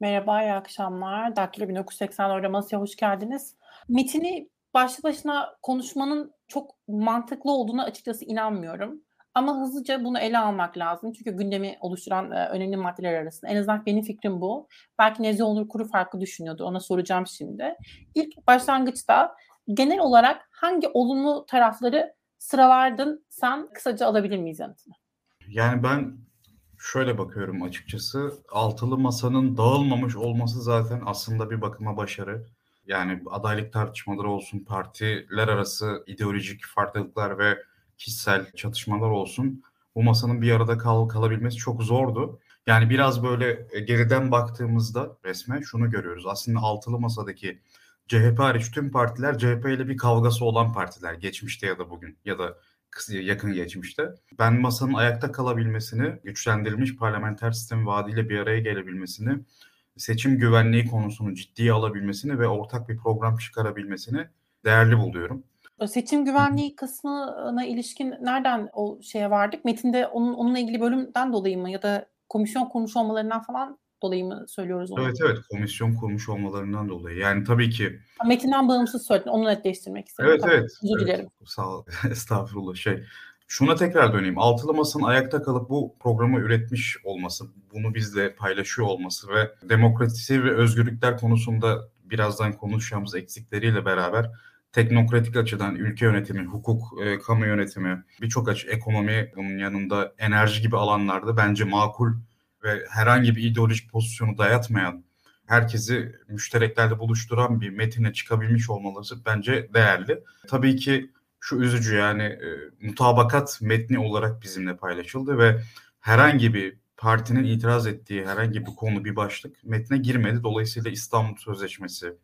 Merhaba, iyi akşamlar. Daktilo 1984'e masaya hoş geldiniz. Metini başlı başına konuşmanın çok mantıklı olduğuna açıkçası inanmıyorum. Ama hızlıca bunu ele almak lazım. Çünkü gündemi oluşturan e, önemli maddeler arasında. En azından benim fikrim bu. Belki Nezih Onur Kuru farklı düşünüyordu. Ona soracağım şimdi. İlk başlangıçta genel olarak hangi olumlu tarafları sıralardın? Sen kısaca alabilir miyiz yanıtını? Yani ben şöyle bakıyorum açıkçası. Altılı masanın dağılmamış olması zaten aslında bir bakıma başarı. Yani adaylık tartışmaları olsun, partiler arası ideolojik farklılıklar ve kişisel çatışmalar olsun. Bu masanın bir arada kal kalabilmesi çok zordu. Yani biraz böyle e, geriden baktığımızda resme şunu görüyoruz. Aslında altılı masadaki CHP hariç tüm partiler CHP ile bir kavgası olan partiler. Geçmişte ya da bugün ya da yakın geçmişte. Ben masanın ayakta kalabilmesini, güçlendirilmiş parlamenter sistem vaadiyle bir araya gelebilmesini, seçim güvenliği konusunu ciddiye alabilmesini ve ortak bir program çıkarabilmesini değerli buluyorum. Seçim güvenliği kısmına ilişkin nereden o şeye vardık? Metinde onun, onunla ilgili bölümden dolayı mı ya da komisyon kurmuş olmalarından falan dolayı mı söylüyoruz onu? Evet evet komisyon kurmuş olmalarından dolayı. Yani tabii ki. Metinden bağımsız söyledin. Onu netleştirmek istedim. Evet tamam. evet. Özür dilerim. Evet, sağ ol. Estağfurullah. Şey, şuna tekrar döneyim. Altılı Masa'nın ayakta kalıp bu programı üretmiş olması, bunu bizle paylaşıyor olması ve demokrasi ve özgürlükler konusunda birazdan konuşacağımız eksikleriyle beraber teknokratik açıdan ülke yönetimi, hukuk, e, kamu yönetimi, birçok açı ekonomi bunun yanında enerji gibi alanlarda bence makul ve herhangi bir ideolojik pozisyonu dayatmayan, herkesi müştereklerde buluşturan bir metine çıkabilmiş olmaları bence değerli. Tabii ki şu üzücü yani e, mutabakat metni olarak bizimle paylaşıldı ve herhangi bir partinin itiraz ettiği herhangi bir konu bir başlık metne girmedi. Dolayısıyla İstanbul Sözleşmesi,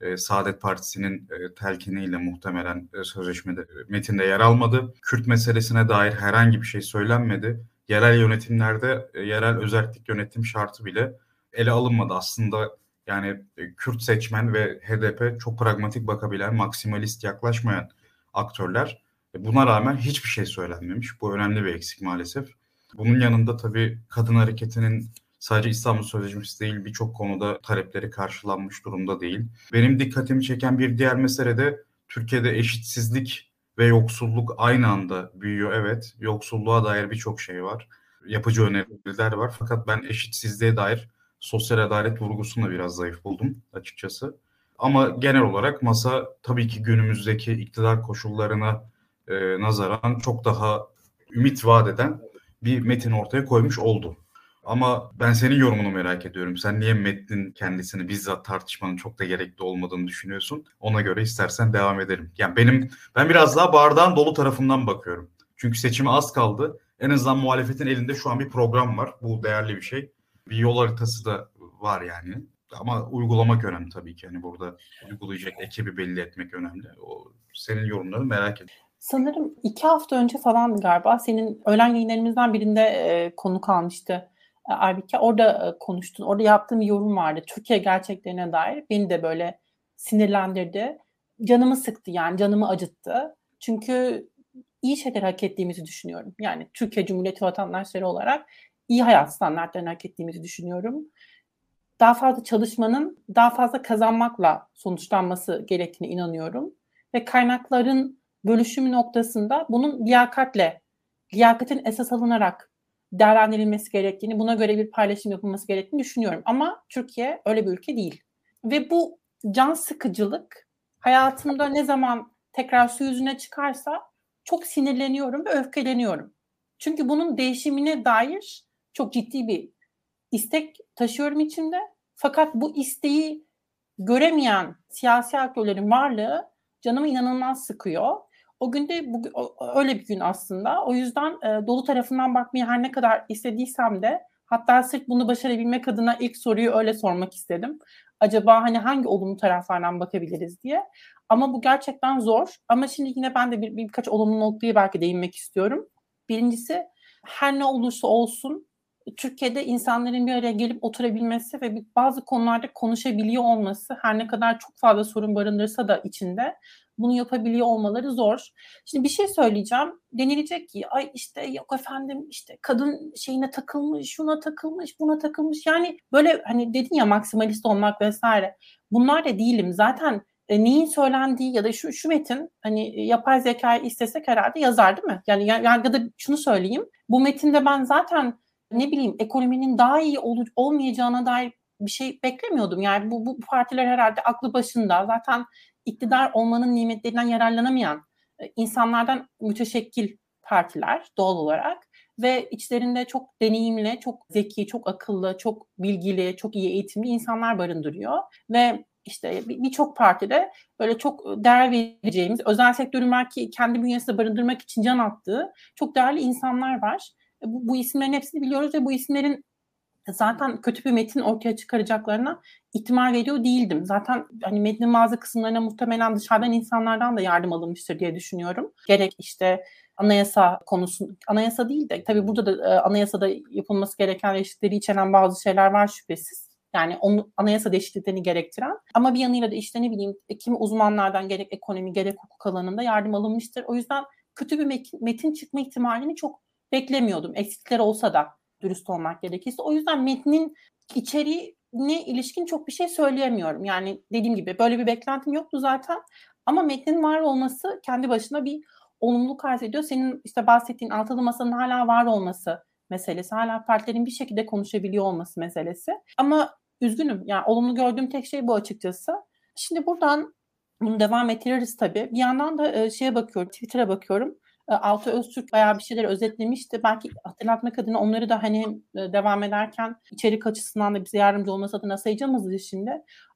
e, Saadet Partisi'nin e, telkiniyle muhtemelen e, sözleşmede e, metinde yer almadı. Kürt meselesine dair herhangi bir şey söylenmedi yerel yönetimlerde e, yerel özellik yönetim şartı bile ele alınmadı. Aslında yani e, Kürt seçmen ve HDP çok pragmatik bakabilen, maksimalist yaklaşmayan aktörler. E, buna rağmen hiçbir şey söylenmemiş. Bu önemli bir eksik maalesef. Bunun yanında tabii kadın hareketinin sadece İstanbul Sözleşmesi değil birçok konuda talepleri karşılanmış durumda değil. Benim dikkatimi çeken bir diğer mesele de Türkiye'de eşitsizlik ve yoksulluk aynı anda büyüyor. Evet, yoksulluğa dair birçok şey var. Yapıcı öneriler var. Fakat ben eşitsizliğe dair sosyal adalet vurgusunu da biraz zayıf buldum açıkçası. Ama genel olarak masa tabii ki günümüzdeki iktidar koşullarına e, nazaran çok daha ümit vaat eden bir metin ortaya koymuş oldu. Ama ben senin yorumunu merak ediyorum. Sen niye metnin kendisini bizzat tartışmanın çok da gerekli olmadığını düşünüyorsun? Ona göre istersen devam edelim. Yani benim ben biraz daha bardağın dolu tarafından bakıyorum. Çünkü seçime az kaldı. En azından muhalefetin elinde şu an bir program var. Bu değerli bir şey. Bir yol haritası da var yani. Ama uygulamak önemli tabii ki. Yani burada uygulayacak ekibi belli etmek önemli. O senin yorumlarını merak ediyorum. Sanırım iki hafta önce falan galiba senin öğlen yayınlarımızdan birinde e, konu kalmıştı e, Aybike orada e, konuştun. Orada yaptığım yorum vardı. Türkiye gerçeklerine dair. Beni de böyle sinirlendirdi. Canımı sıktı yani canımı acıttı. Çünkü iyi şeyler hak ettiğimizi düşünüyorum. Yani Türkiye Cumhuriyeti vatandaşları olarak iyi hayat standartlarını hak ettiğimizi düşünüyorum. Daha fazla çalışmanın daha fazla kazanmakla sonuçlanması gerektiğine inanıyorum. Ve kaynakların bölüşümü noktasında bunun liyakatle, liyakatin esas alınarak değerlendirilmesi gerektiğini, buna göre bir paylaşım yapılması gerektiğini düşünüyorum. Ama Türkiye öyle bir ülke değil. Ve bu can sıkıcılık hayatımda ne zaman tekrar su yüzüne çıkarsa çok sinirleniyorum ve öfkeleniyorum. Çünkü bunun değişimine dair çok ciddi bir istek taşıyorum içimde. Fakat bu isteği göremeyen siyasi aktörlerin varlığı canımı inanılmaz sıkıyor. O gün de bu, öyle bir gün aslında. O yüzden e, dolu tarafından bakmayı her ne kadar istediysem de hatta sırf bunu başarabilmek adına ilk soruyu öyle sormak istedim. Acaba hani hangi olumlu taraflardan bakabiliriz diye. Ama bu gerçekten zor. Ama şimdi yine ben de bir, birkaç olumlu noktaya belki değinmek istiyorum. Birincisi her ne olursa olsun Türkiye'de insanların bir araya gelip oturabilmesi ve bazı konularda konuşabiliyor olması her ne kadar çok fazla sorun barındırsa da içinde bunu yapabiliyor olmaları zor. Şimdi bir şey söyleyeceğim. Denilecek ki ay işte yok efendim işte kadın şeyine takılmış, şuna takılmış, buna takılmış. Yani böyle hani dedin ya maksimalist olmak vesaire. Bunlar da değilim. Zaten e, neyin söylendiği ya da şu şu metin hani yapay zeka istesek herhalde yazar değil mi? Yani ya, ya şunu söyleyeyim. Bu metinde ben zaten ne bileyim ekonominin daha iyi ol, olmayacağına dair bir şey beklemiyordum. Yani bu, bu partiler herhalde aklı başında zaten iktidar olmanın nimetlerinden yararlanamayan e, insanlardan müteşekkil partiler doğal olarak ve içlerinde çok deneyimli, çok zeki, çok akıllı, çok bilgili, çok iyi eğitimli insanlar barındırıyor ve işte birçok partide böyle çok değer vereceğimiz, özel sektörün belki kendi bünyesinde barındırmak için can attığı çok değerli insanlar var. E, bu, bu isimlerin hepsini biliyoruz ve bu isimlerin zaten kötü bir metin ortaya çıkaracaklarına ihtimal veriyor değildim. Zaten hani metnin bazı kısımlarına muhtemelen dışarıdan insanlardan da yardım alınmıştır diye düşünüyorum. Gerek işte anayasa konusu, anayasa değil de tabii burada da e, anayasada yapılması gereken değişiklikleri içeren bazı şeyler var şüphesiz. Yani onu, anayasa değişikliklerini gerektiren. Ama bir yanıyla da işte ne bileyim kimi uzmanlardan gerek ekonomi gerek hukuk alanında yardım alınmıştır. O yüzden kötü bir metin, metin çıkma ihtimalini çok beklemiyordum. Eksikler olsa da dürüst olmak gerekirse. O yüzden metnin içeriğine ilişkin çok bir şey söyleyemiyorum. Yani dediğim gibi böyle bir beklentim yoktu zaten. Ama metnin var olması kendi başına bir olumluluk arz ediyor. Senin işte bahsettiğin altılı masanın hala var olması meselesi, hala partilerin bir şekilde konuşabiliyor olması meselesi. Ama üzgünüm. Yani olumlu gördüğüm tek şey bu açıkçası. Şimdi buradan bunu devam ettiririz tabii. Bir yandan da şeye bakıyorum, Twitter'a bakıyorum. Altı Öztürk bayağı bir şeyler özetlemişti. Belki hatırlatmak adına onları da hani devam ederken içerik açısından da bize yardımcı olması adına sayacağımız şimdi.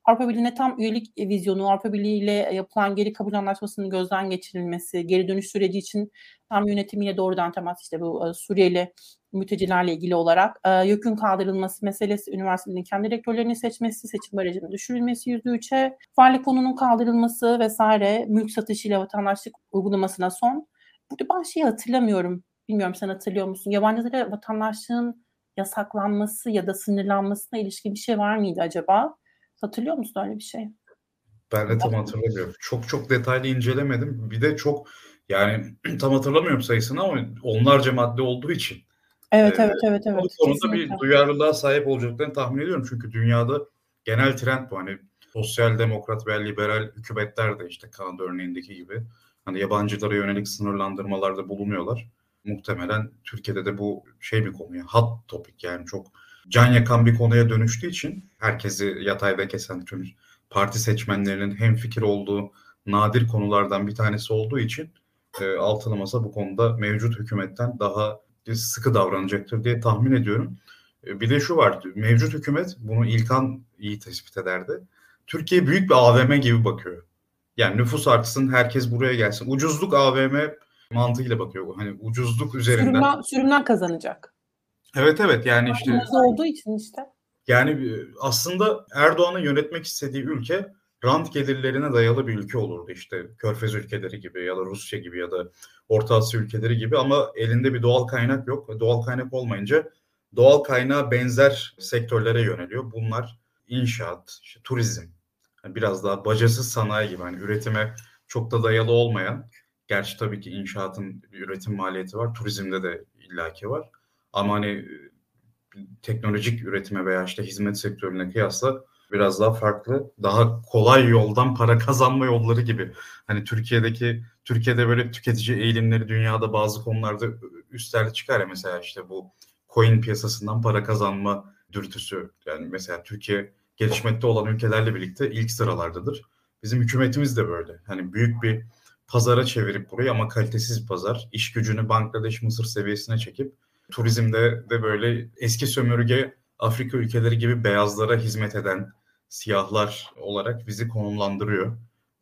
Avrupa Birliği'ne tam üyelik vizyonu, Avrupa Birliği ile yapılan geri kabul anlaşmasının gözden geçirilmesi, geri dönüş süreci için tam yönetimiyle doğrudan temas işte bu Suriyeli mültecilerle ilgili olarak e, yükün kaldırılması meselesi, üniversitenin kendi rektörlerini seçmesi, seçim barajının düşürülmesi %3'e, varlık fonunun kaldırılması vesaire, mülk satışıyla vatandaşlık uygulamasına son. Burada ben şeyi hatırlamıyorum. Bilmiyorum sen hatırlıyor musun? Yabancılara vatandaşlığın yasaklanması ya da sınırlanmasına ilişkin bir şey var mıydı acaba? Hatırlıyor musun öyle bir şey? Ben de tam hatırlamıyorum. Çok çok detaylı incelemedim. Bir de çok yani tam hatırlamıyorum sayısını ama onlarca madde olduğu için. Evet, evet, evet, evet. Bu konuda bir duyarlılığa sahip olacaklarını tahmin ediyorum. Çünkü dünyada genel trend bu. Hani sosyal demokrat ve liberal hükümetler de işte Kanada örneğindeki gibi hani yabancılara yönelik sınırlandırmalarda bulunuyorlar. Muhtemelen Türkiye'de de bu şey bir konu, yani hot topik yani çok can yakan bir konuya dönüştüğü için herkesi yatayda kesen tüm parti seçmenlerinin hem fikir olduğu nadir konulardan bir tanesi olduğu için e, altılı masa bu konuda mevcut hükümetten daha sıkı davranacaktır diye tahmin ediyorum. E, bir de şu var, mevcut hükümet bunu İlkan iyi tespit ederdi. Türkiye büyük bir AVM gibi bakıyor. Yani nüfus artsın, herkes buraya gelsin. Ucuzluk AVM mantığıyla bakıyor. Hani ucuzluk üzerinden. Sürümden, sürümden kazanacak. Evet evet yani işte. olduğu için işte. Yani e, aslında Erdoğan'ın yönetmek istediği ülke rant gelirlerine dayalı bir ülke olurdu. işte Körfez ülkeleri gibi ya da Rusya gibi ya da Orta Asya ülkeleri gibi ama elinde bir doğal kaynak yok. Doğal kaynak olmayınca doğal kaynağa benzer sektörlere yöneliyor. Bunlar inşaat, işte turizm, biraz daha bacasız sanayi gibi hani üretime çok da dayalı olmayan gerçi tabii ki inşaatın üretim maliyeti var turizmde de illaki var ama hani teknolojik üretime veya işte hizmet sektörüne kıyasla biraz daha farklı, daha kolay yoldan para kazanma yolları gibi. Hani Türkiye'deki Türkiye'de böyle tüketici eğilimleri dünyada bazı konularda üstlerde çıkar ya mesela işte bu coin piyasasından para kazanma dürtüsü. Yani mesela Türkiye gelişmekte olan ülkelerle birlikte ilk sıralardadır. Bizim hükümetimiz de böyle. Hani büyük bir pazara çevirip burayı ama kalitesiz pazar. İş gücünü Bangladeş, Mısır seviyesine çekip turizmde de böyle eski sömürge Afrika ülkeleri gibi beyazlara hizmet eden siyahlar olarak bizi konumlandırıyor.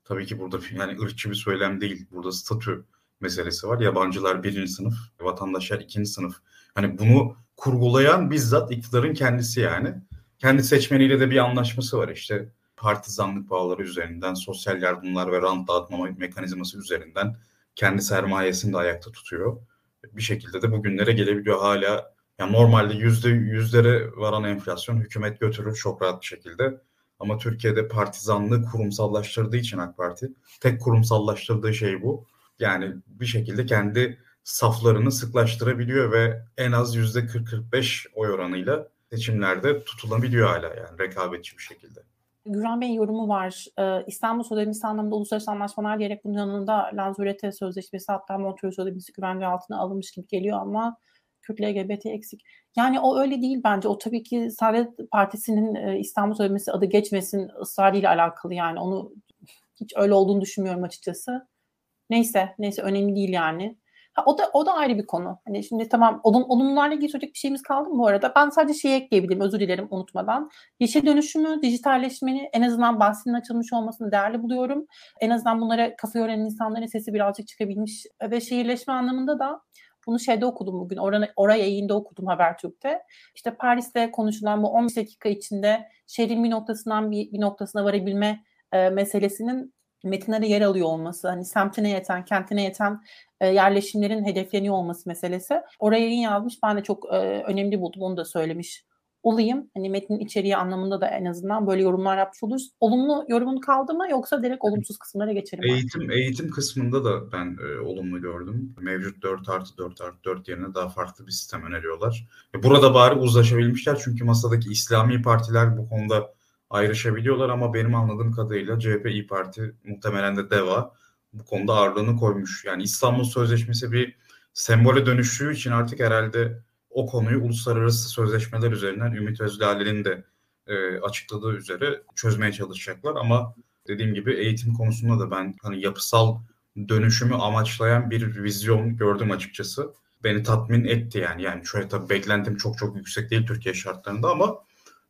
Tabii ki burada yani ırkçı bir söylem değil. Burada statü meselesi var. Yabancılar birinci sınıf, vatandaşlar ikinci sınıf. Hani bunu kurgulayan bizzat iktidarın kendisi yani kendi seçmeniyle de bir anlaşması var işte partizanlık bağları üzerinden, sosyal yardımlar ve rant dağıtma mekanizması üzerinden kendi sermayesini de ayakta tutuyor. Bir şekilde de bugünlere gelebiliyor hala. Yani normalde yüzde yüzlere varan enflasyon hükümet götürür çok rahat bir şekilde. Ama Türkiye'de partizanlığı kurumsallaştırdığı için AK Parti, tek kurumsallaştırdığı şey bu. Yani bir şekilde kendi saflarını sıklaştırabiliyor ve en az %40-45 oy oranıyla seçimlerde tutulabiliyor hala yani rekabetçi bir şekilde. Güran Bey'in yorumu var. Ee, İstanbul Sözleşmesi anlamında uluslararası anlaşmalar diyerek bunun yanında Lanzurete Sözleşmesi hatta Montreux Sözleşmesi güvence altına alınmış gibi geliyor ama Kürt LGBT eksik. Yani o öyle değil bence. O tabii ki Saadet Partisi'nin e, İstanbul Sözleşmesi adı geçmesin ısrarıyla alakalı yani. Onu hiç öyle olduğunu düşünmüyorum açıkçası. Neyse, neyse önemli değil yani. Ha, o da o da ayrı bir konu. Hani şimdi tamam olum, olumlularla ilgili söyleyecek bir şeyimiz kaldı mı bu arada? Ben sadece şeyi ekleyebilirim özür dilerim unutmadan. Yeşil dönüşümü, dijitalleşmeni en azından bahsinin açılmış olmasını değerli buluyorum. En azından bunlara kafa yoran insanların sesi birazcık çıkabilmiş ve şehirleşme anlamında da bunu şeyde okudum bugün. Oraya, oraya yayında okudum Habertürk'te. İşte Paris'te konuşulan bu 15 dakika içinde şehrin bir noktasından bir, bir noktasına varabilme e, meselesinin metinlere yer alıyor olması, hani semtine yeten, kentine yeten e, yerleşimlerin hedefleniyor olması meselesi. Oraya yayın yazmış. Ben de çok e, önemli buldum. Onu da söylemiş olayım. Hani metnin içeriği anlamında da en azından böyle yorumlar yapmış oluruz. Olumlu yorumun kaldı mı yoksa direkt olumsuz kısımlara geçelim. Eğitim artık. eğitim kısmında da ben e, olumlu gördüm. Mevcut 4 artı 4 artı 4 yerine daha farklı bir sistem öneriyorlar. E, burada bari uzlaşabilmişler çünkü masadaki İslami partiler bu konuda ayrışabiliyorlar ama benim anladığım kadarıyla CHP, İyi Parti muhtemelen de DEVA bu konuda ağırlığını koymuş. Yani İstanbul Sözleşmesi bir sembole dönüştüğü için artık herhalde o konuyu uluslararası sözleşmeler üzerinden Ümit Özdağ'ın de e, açıkladığı üzere çözmeye çalışacaklar ama dediğim gibi eğitim konusunda da ben hani yapısal dönüşümü amaçlayan bir vizyon gördüm açıkçası. Beni tatmin etti yani. Yani şöyle tabii beklentim çok çok yüksek değil Türkiye şartlarında ama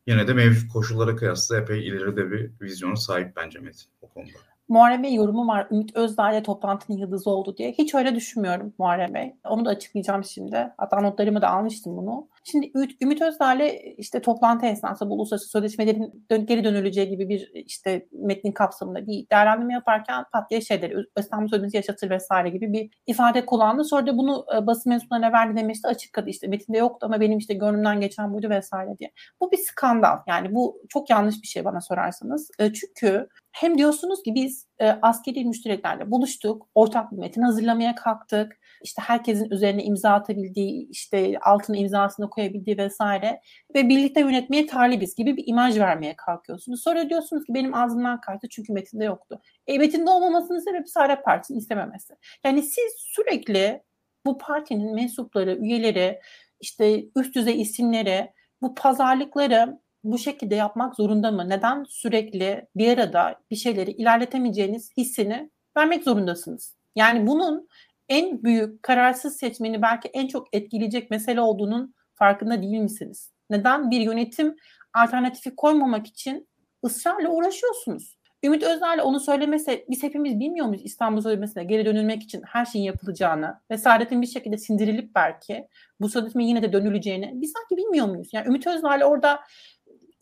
yine de mevcut koşullara kıyasla epey ileride bir vizyona sahip bence Metin o konuda. Muharrem Bey yorumu var. Ümit Özdağ ile toplantının yıldızı oldu diye. Hiç öyle düşünmüyorum Muharrem Bey. Onu da açıklayacağım şimdi. Hatta notlarımı da almıştım bunu. Şimdi Ümit Özdağ ile işte toplantı esnasında bu uluslararası sözleşmelerin dön geri dönüleceği gibi bir işte metnin kapsamında bir değerlendirme yaparken pat diye şeyleri İstanbul Sözleşmesi yaşatır vesaire gibi bir ifade kullandı. Sonra da bunu e, basın mensuplarına verdi demişti açıkladı işte metinde yoktu ama benim işte gönlümden geçen buydu vesaire diye. Bu bir skandal. Yani bu çok yanlış bir şey bana sorarsanız. E, çünkü hem diyorsunuz ki biz e, askeri müştereklerle buluştuk, ortak bir metin hazırlamaya kalktık. İşte herkesin üzerine imza atabildiği, işte altına imzasını koyabildiği vesaire ve birlikte yönetmeye talibiz gibi bir imaj vermeye kalkıyorsunuz. Sonra diyorsunuz ki benim ağzımdan kaçtı çünkü metinde yoktu. E, metinde olmamasının sebebi Saadet Partisi'nin istememesi. Yani siz sürekli bu partinin mensupları, üyeleri, işte üst düzey isimleri bu pazarlıkları bu şekilde yapmak zorunda mı? Neden sürekli bir arada bir şeyleri ilerletemeyeceğiniz hissini vermek zorundasınız? Yani bunun en büyük kararsız seçmeni belki en çok etkileyecek mesele olduğunun farkında değil misiniz? Neden bir yönetim alternatifi koymamak için ısrarla uğraşıyorsunuz? Ümit Özdağ'la onu söylemese biz hepimiz bilmiyor muyuz İstanbul Sözleşmesi'ne geri dönülmek için her şeyin yapılacağını ve Saadet'in bir şekilde sindirilip belki bu sözleşme yine de dönüleceğini biz sanki bilmiyor muyuz? Yani Ümit Özdağ'la orada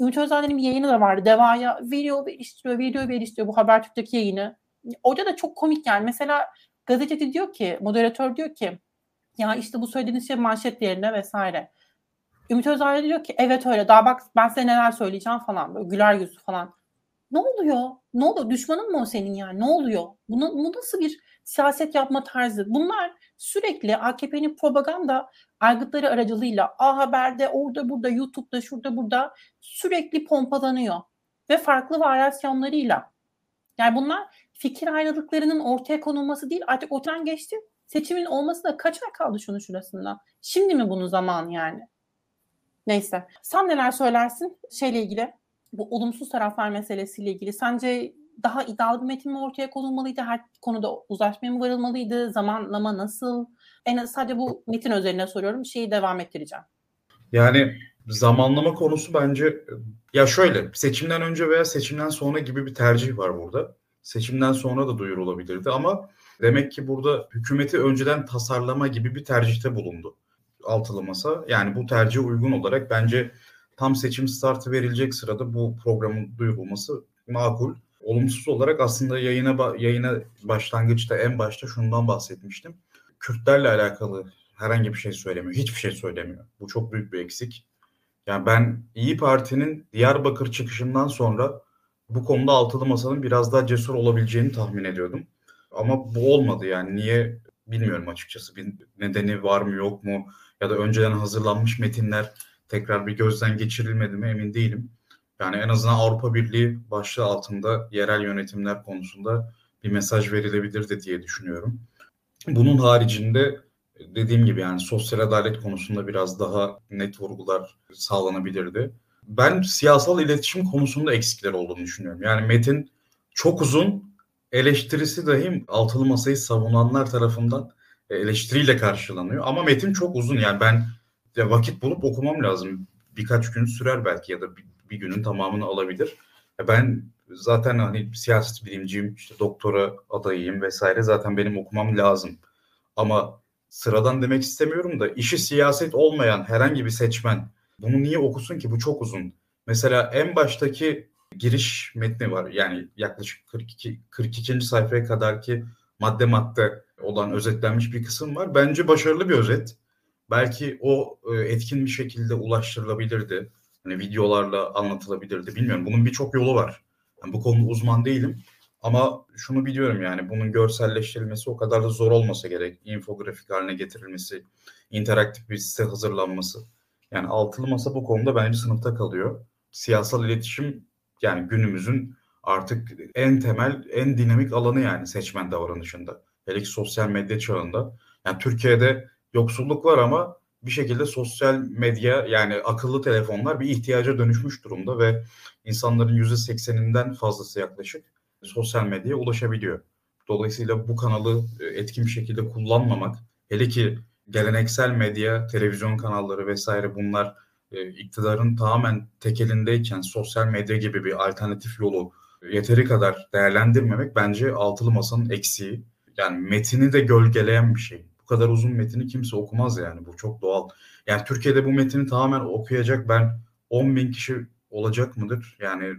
Ümit Özdağ'ın bir yayını da vardı. Deva'ya video istiyor, video ver istiyor bu Habertürk'teki yayını. Orada da çok komik yani. Mesela gazeteci diyor ki, moderatör diyor ki ya işte bu söylediğiniz şey manşet yerine vesaire. Ümit Özdağ diyor ki evet öyle daha bak ben size neler söyleyeceğim falan böyle güler yüzlü falan. Ne oluyor? Ne oluyor? Düşmanın mı o senin yani? Ne oluyor? Bu, bu nasıl bir siyaset yapma tarzı? Bunlar sürekli AKP'nin propaganda aygıtları aracılığıyla A Haber'de, orada burada, YouTube'da, şurada burada sürekli pompalanıyor. Ve farklı varyasyonlarıyla. Yani bunlar fikir ayrılıklarının ortaya konulması değil artık o geçti. Seçimin olması da kaç ay kaldı şunun şurasında? Şimdi mi bunun zamanı yani? Neyse. Sen neler söylersin şeyle ilgili? Bu olumsuz taraflar meselesiyle ilgili. Sence daha iddialı bir metin mi ortaya konulmalıydı? Her konuda uzlaşmaya mı varılmalıydı? Zamanlama nasıl? En az sadece bu metin üzerine soruyorum. Şeyi devam ettireceğim. Yani zamanlama konusu bence ya şöyle seçimden önce veya seçimden sonra gibi bir tercih var burada. Seçimden sonra da duyurulabilirdi ama demek ki burada hükümeti önceden tasarlama gibi bir tercihte bulundu altılı masa. Yani bu tercih uygun olarak bence tam seçim startı verilecek sırada bu programın duyurulması makul. Olumsuz olarak aslında yayına yayına başlangıçta en başta şundan bahsetmiştim. Kürtlerle alakalı herhangi bir şey söylemiyor. Hiçbir şey söylemiyor. Bu çok büyük bir eksik. Yani ben İyi Parti'nin Diyarbakır çıkışından sonra bu konuda altılı masanın biraz daha cesur olabileceğini tahmin ediyordum. Ama bu olmadı yani. Niye bilmiyorum açıkçası. Bir nedeni var mı yok mu? Ya da önceden hazırlanmış metinler tekrar bir gözden geçirilmedi mi emin değilim. Yani en azından Avrupa Birliği başlığı altında yerel yönetimler konusunda bir mesaj verilebilirdi diye düşünüyorum. Bunun haricinde dediğim gibi yani sosyal adalet konusunda biraz daha net vurgular sağlanabilirdi. Ben siyasal iletişim konusunda eksikler olduğunu düşünüyorum. Yani metin çok uzun, eleştirisi dahi altılı masayı savunanlar tarafından eleştiriyle karşılanıyor. Ama metin çok uzun yani ben ya vakit bulup okumam lazım. Birkaç gün sürer belki ya da bir, bir günün tamamını alabilir. Ya ben zaten hani siyaset bilimciyim, işte doktora adayıyım vesaire zaten benim okumam lazım. Ama sıradan demek istemiyorum da işi siyaset olmayan herhangi bir seçmen bunu niye okusun ki? Bu çok uzun. Mesela en baştaki giriş metni var. Yani yaklaşık 42 42. sayfaya kadar ki madde madde olan özetlenmiş bir kısım var. Bence başarılı bir özet. Belki o e, etkin bir şekilde ulaştırılabilirdi. Hani videolarla anlatılabilirdi. Bilmiyorum. Bunun birçok yolu var. Yani bu konuda uzman değilim. Ama şunu biliyorum yani bunun görselleştirilmesi o kadar da zor olmasa gerek. Infografik haline getirilmesi, interaktif bir site hazırlanması. Yani altılı masa bu konuda bence sınıfta kalıyor. Siyasal iletişim yani günümüzün artık en temel, en dinamik alanı yani seçmen davranışında. Hele ki sosyal medya çağında. Yani Türkiye'de yoksulluk var ama bir şekilde sosyal medya yani akıllı telefonlar bir ihtiyaca dönüşmüş durumda ve insanların %80'inden fazlası yaklaşık sosyal medyaya ulaşabiliyor. Dolayısıyla bu kanalı e, etkin bir şekilde kullanmamak, hele ki geleneksel medya, televizyon kanalları vesaire bunlar e, iktidarın tamamen tekelindeyken sosyal medya gibi bir alternatif yolu yeteri kadar değerlendirmemek bence altılı masanın eksiği. Yani metini de gölgeleyen bir şey. Bu kadar uzun metini kimse okumaz yani. Bu çok doğal. Yani Türkiye'de bu metini tamamen okuyacak ben 10 bin kişi olacak mıdır? Yani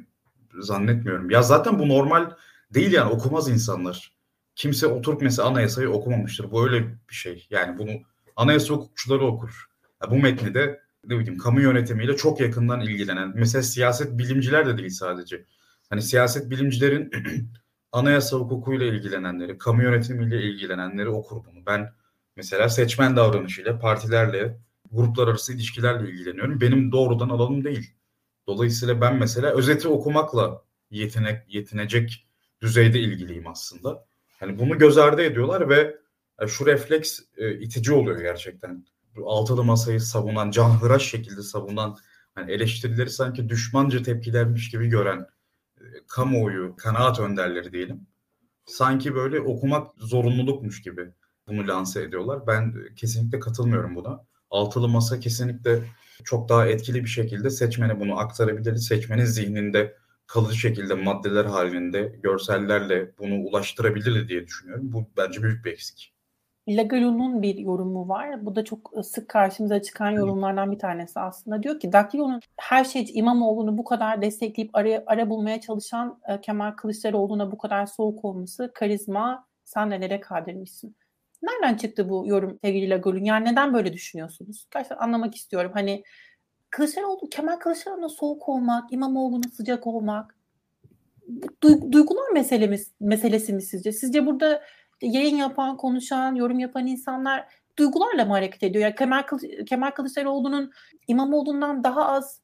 zannetmiyorum. Ya zaten bu normal değil yani okumaz insanlar. Kimse oturup mesela anayasayı okumamıştır. Bu öyle bir şey. Yani bunu anayasa hukukçuları okur. Ya bu metni de ne bileyim kamu yönetimiyle çok yakından ilgilenen mesela siyaset bilimciler de değil sadece. Hani siyaset bilimcilerin anayasa hukukuyla ilgilenenleri, kamu yönetimiyle ilgilenenleri okur bunu. Ben mesela seçmen davranışıyla, partilerle, gruplar arası ilişkilerle ilgileniyorum. Benim doğrudan alanım değil. Dolayısıyla ben mesela özeti okumakla yetinek, yetinecek düzeyde ilgiliyim aslında. Hani bunu göz ardı ediyorlar ve e, şu refleks e, itici oluyor gerçekten. Altılı masayı savunan, canhıraş şekilde savunan, hani eleştirileri sanki düşmanca tepkilermiş gibi gören e, kamuoyu, kanaat önderleri diyelim. Sanki böyle okumak zorunlulukmuş gibi bunu lanse ediyorlar. Ben kesinlikle katılmıyorum buna. Altılı masa kesinlikle çok daha etkili bir şekilde seçmene bunu aktarabilir. Seçmenin zihninde kalıcı şekilde maddeler halinde, görsellerle bunu ulaştırabilir diye düşünüyorum. Bu bence büyük bir eksik. Lagalu'nun bir yorumu var. Bu da çok sık karşımıza çıkan yorumlardan bir tanesi aslında. Diyor ki Daktilo'nun her şey İmamoğlu'nu bu kadar destekleyip ara, ara bulmaya çalışan e, Kemal Kılıçdaroğlu'na bu kadar soğuk olması karizma sen nelere kadirmişsin. Nereden çıktı bu yorum sevgili Lagul'un? Yani neden böyle düşünüyorsunuz? Gerçekten anlamak istiyorum. Hani Kılıçdaroğlu, Kemal Kılıçdaroğlu'na soğuk olmak, İmamoğlu'na sıcak olmak duygular meselemiz, meselesi mi sizce? Sizce burada yayın yapan, konuşan, yorum yapan insanlar duygularla mı hareket ediyor? Yani Kemal, Kılıç, Kemal Kılıçdaroğlu'nun İmamoğlu'ndan daha az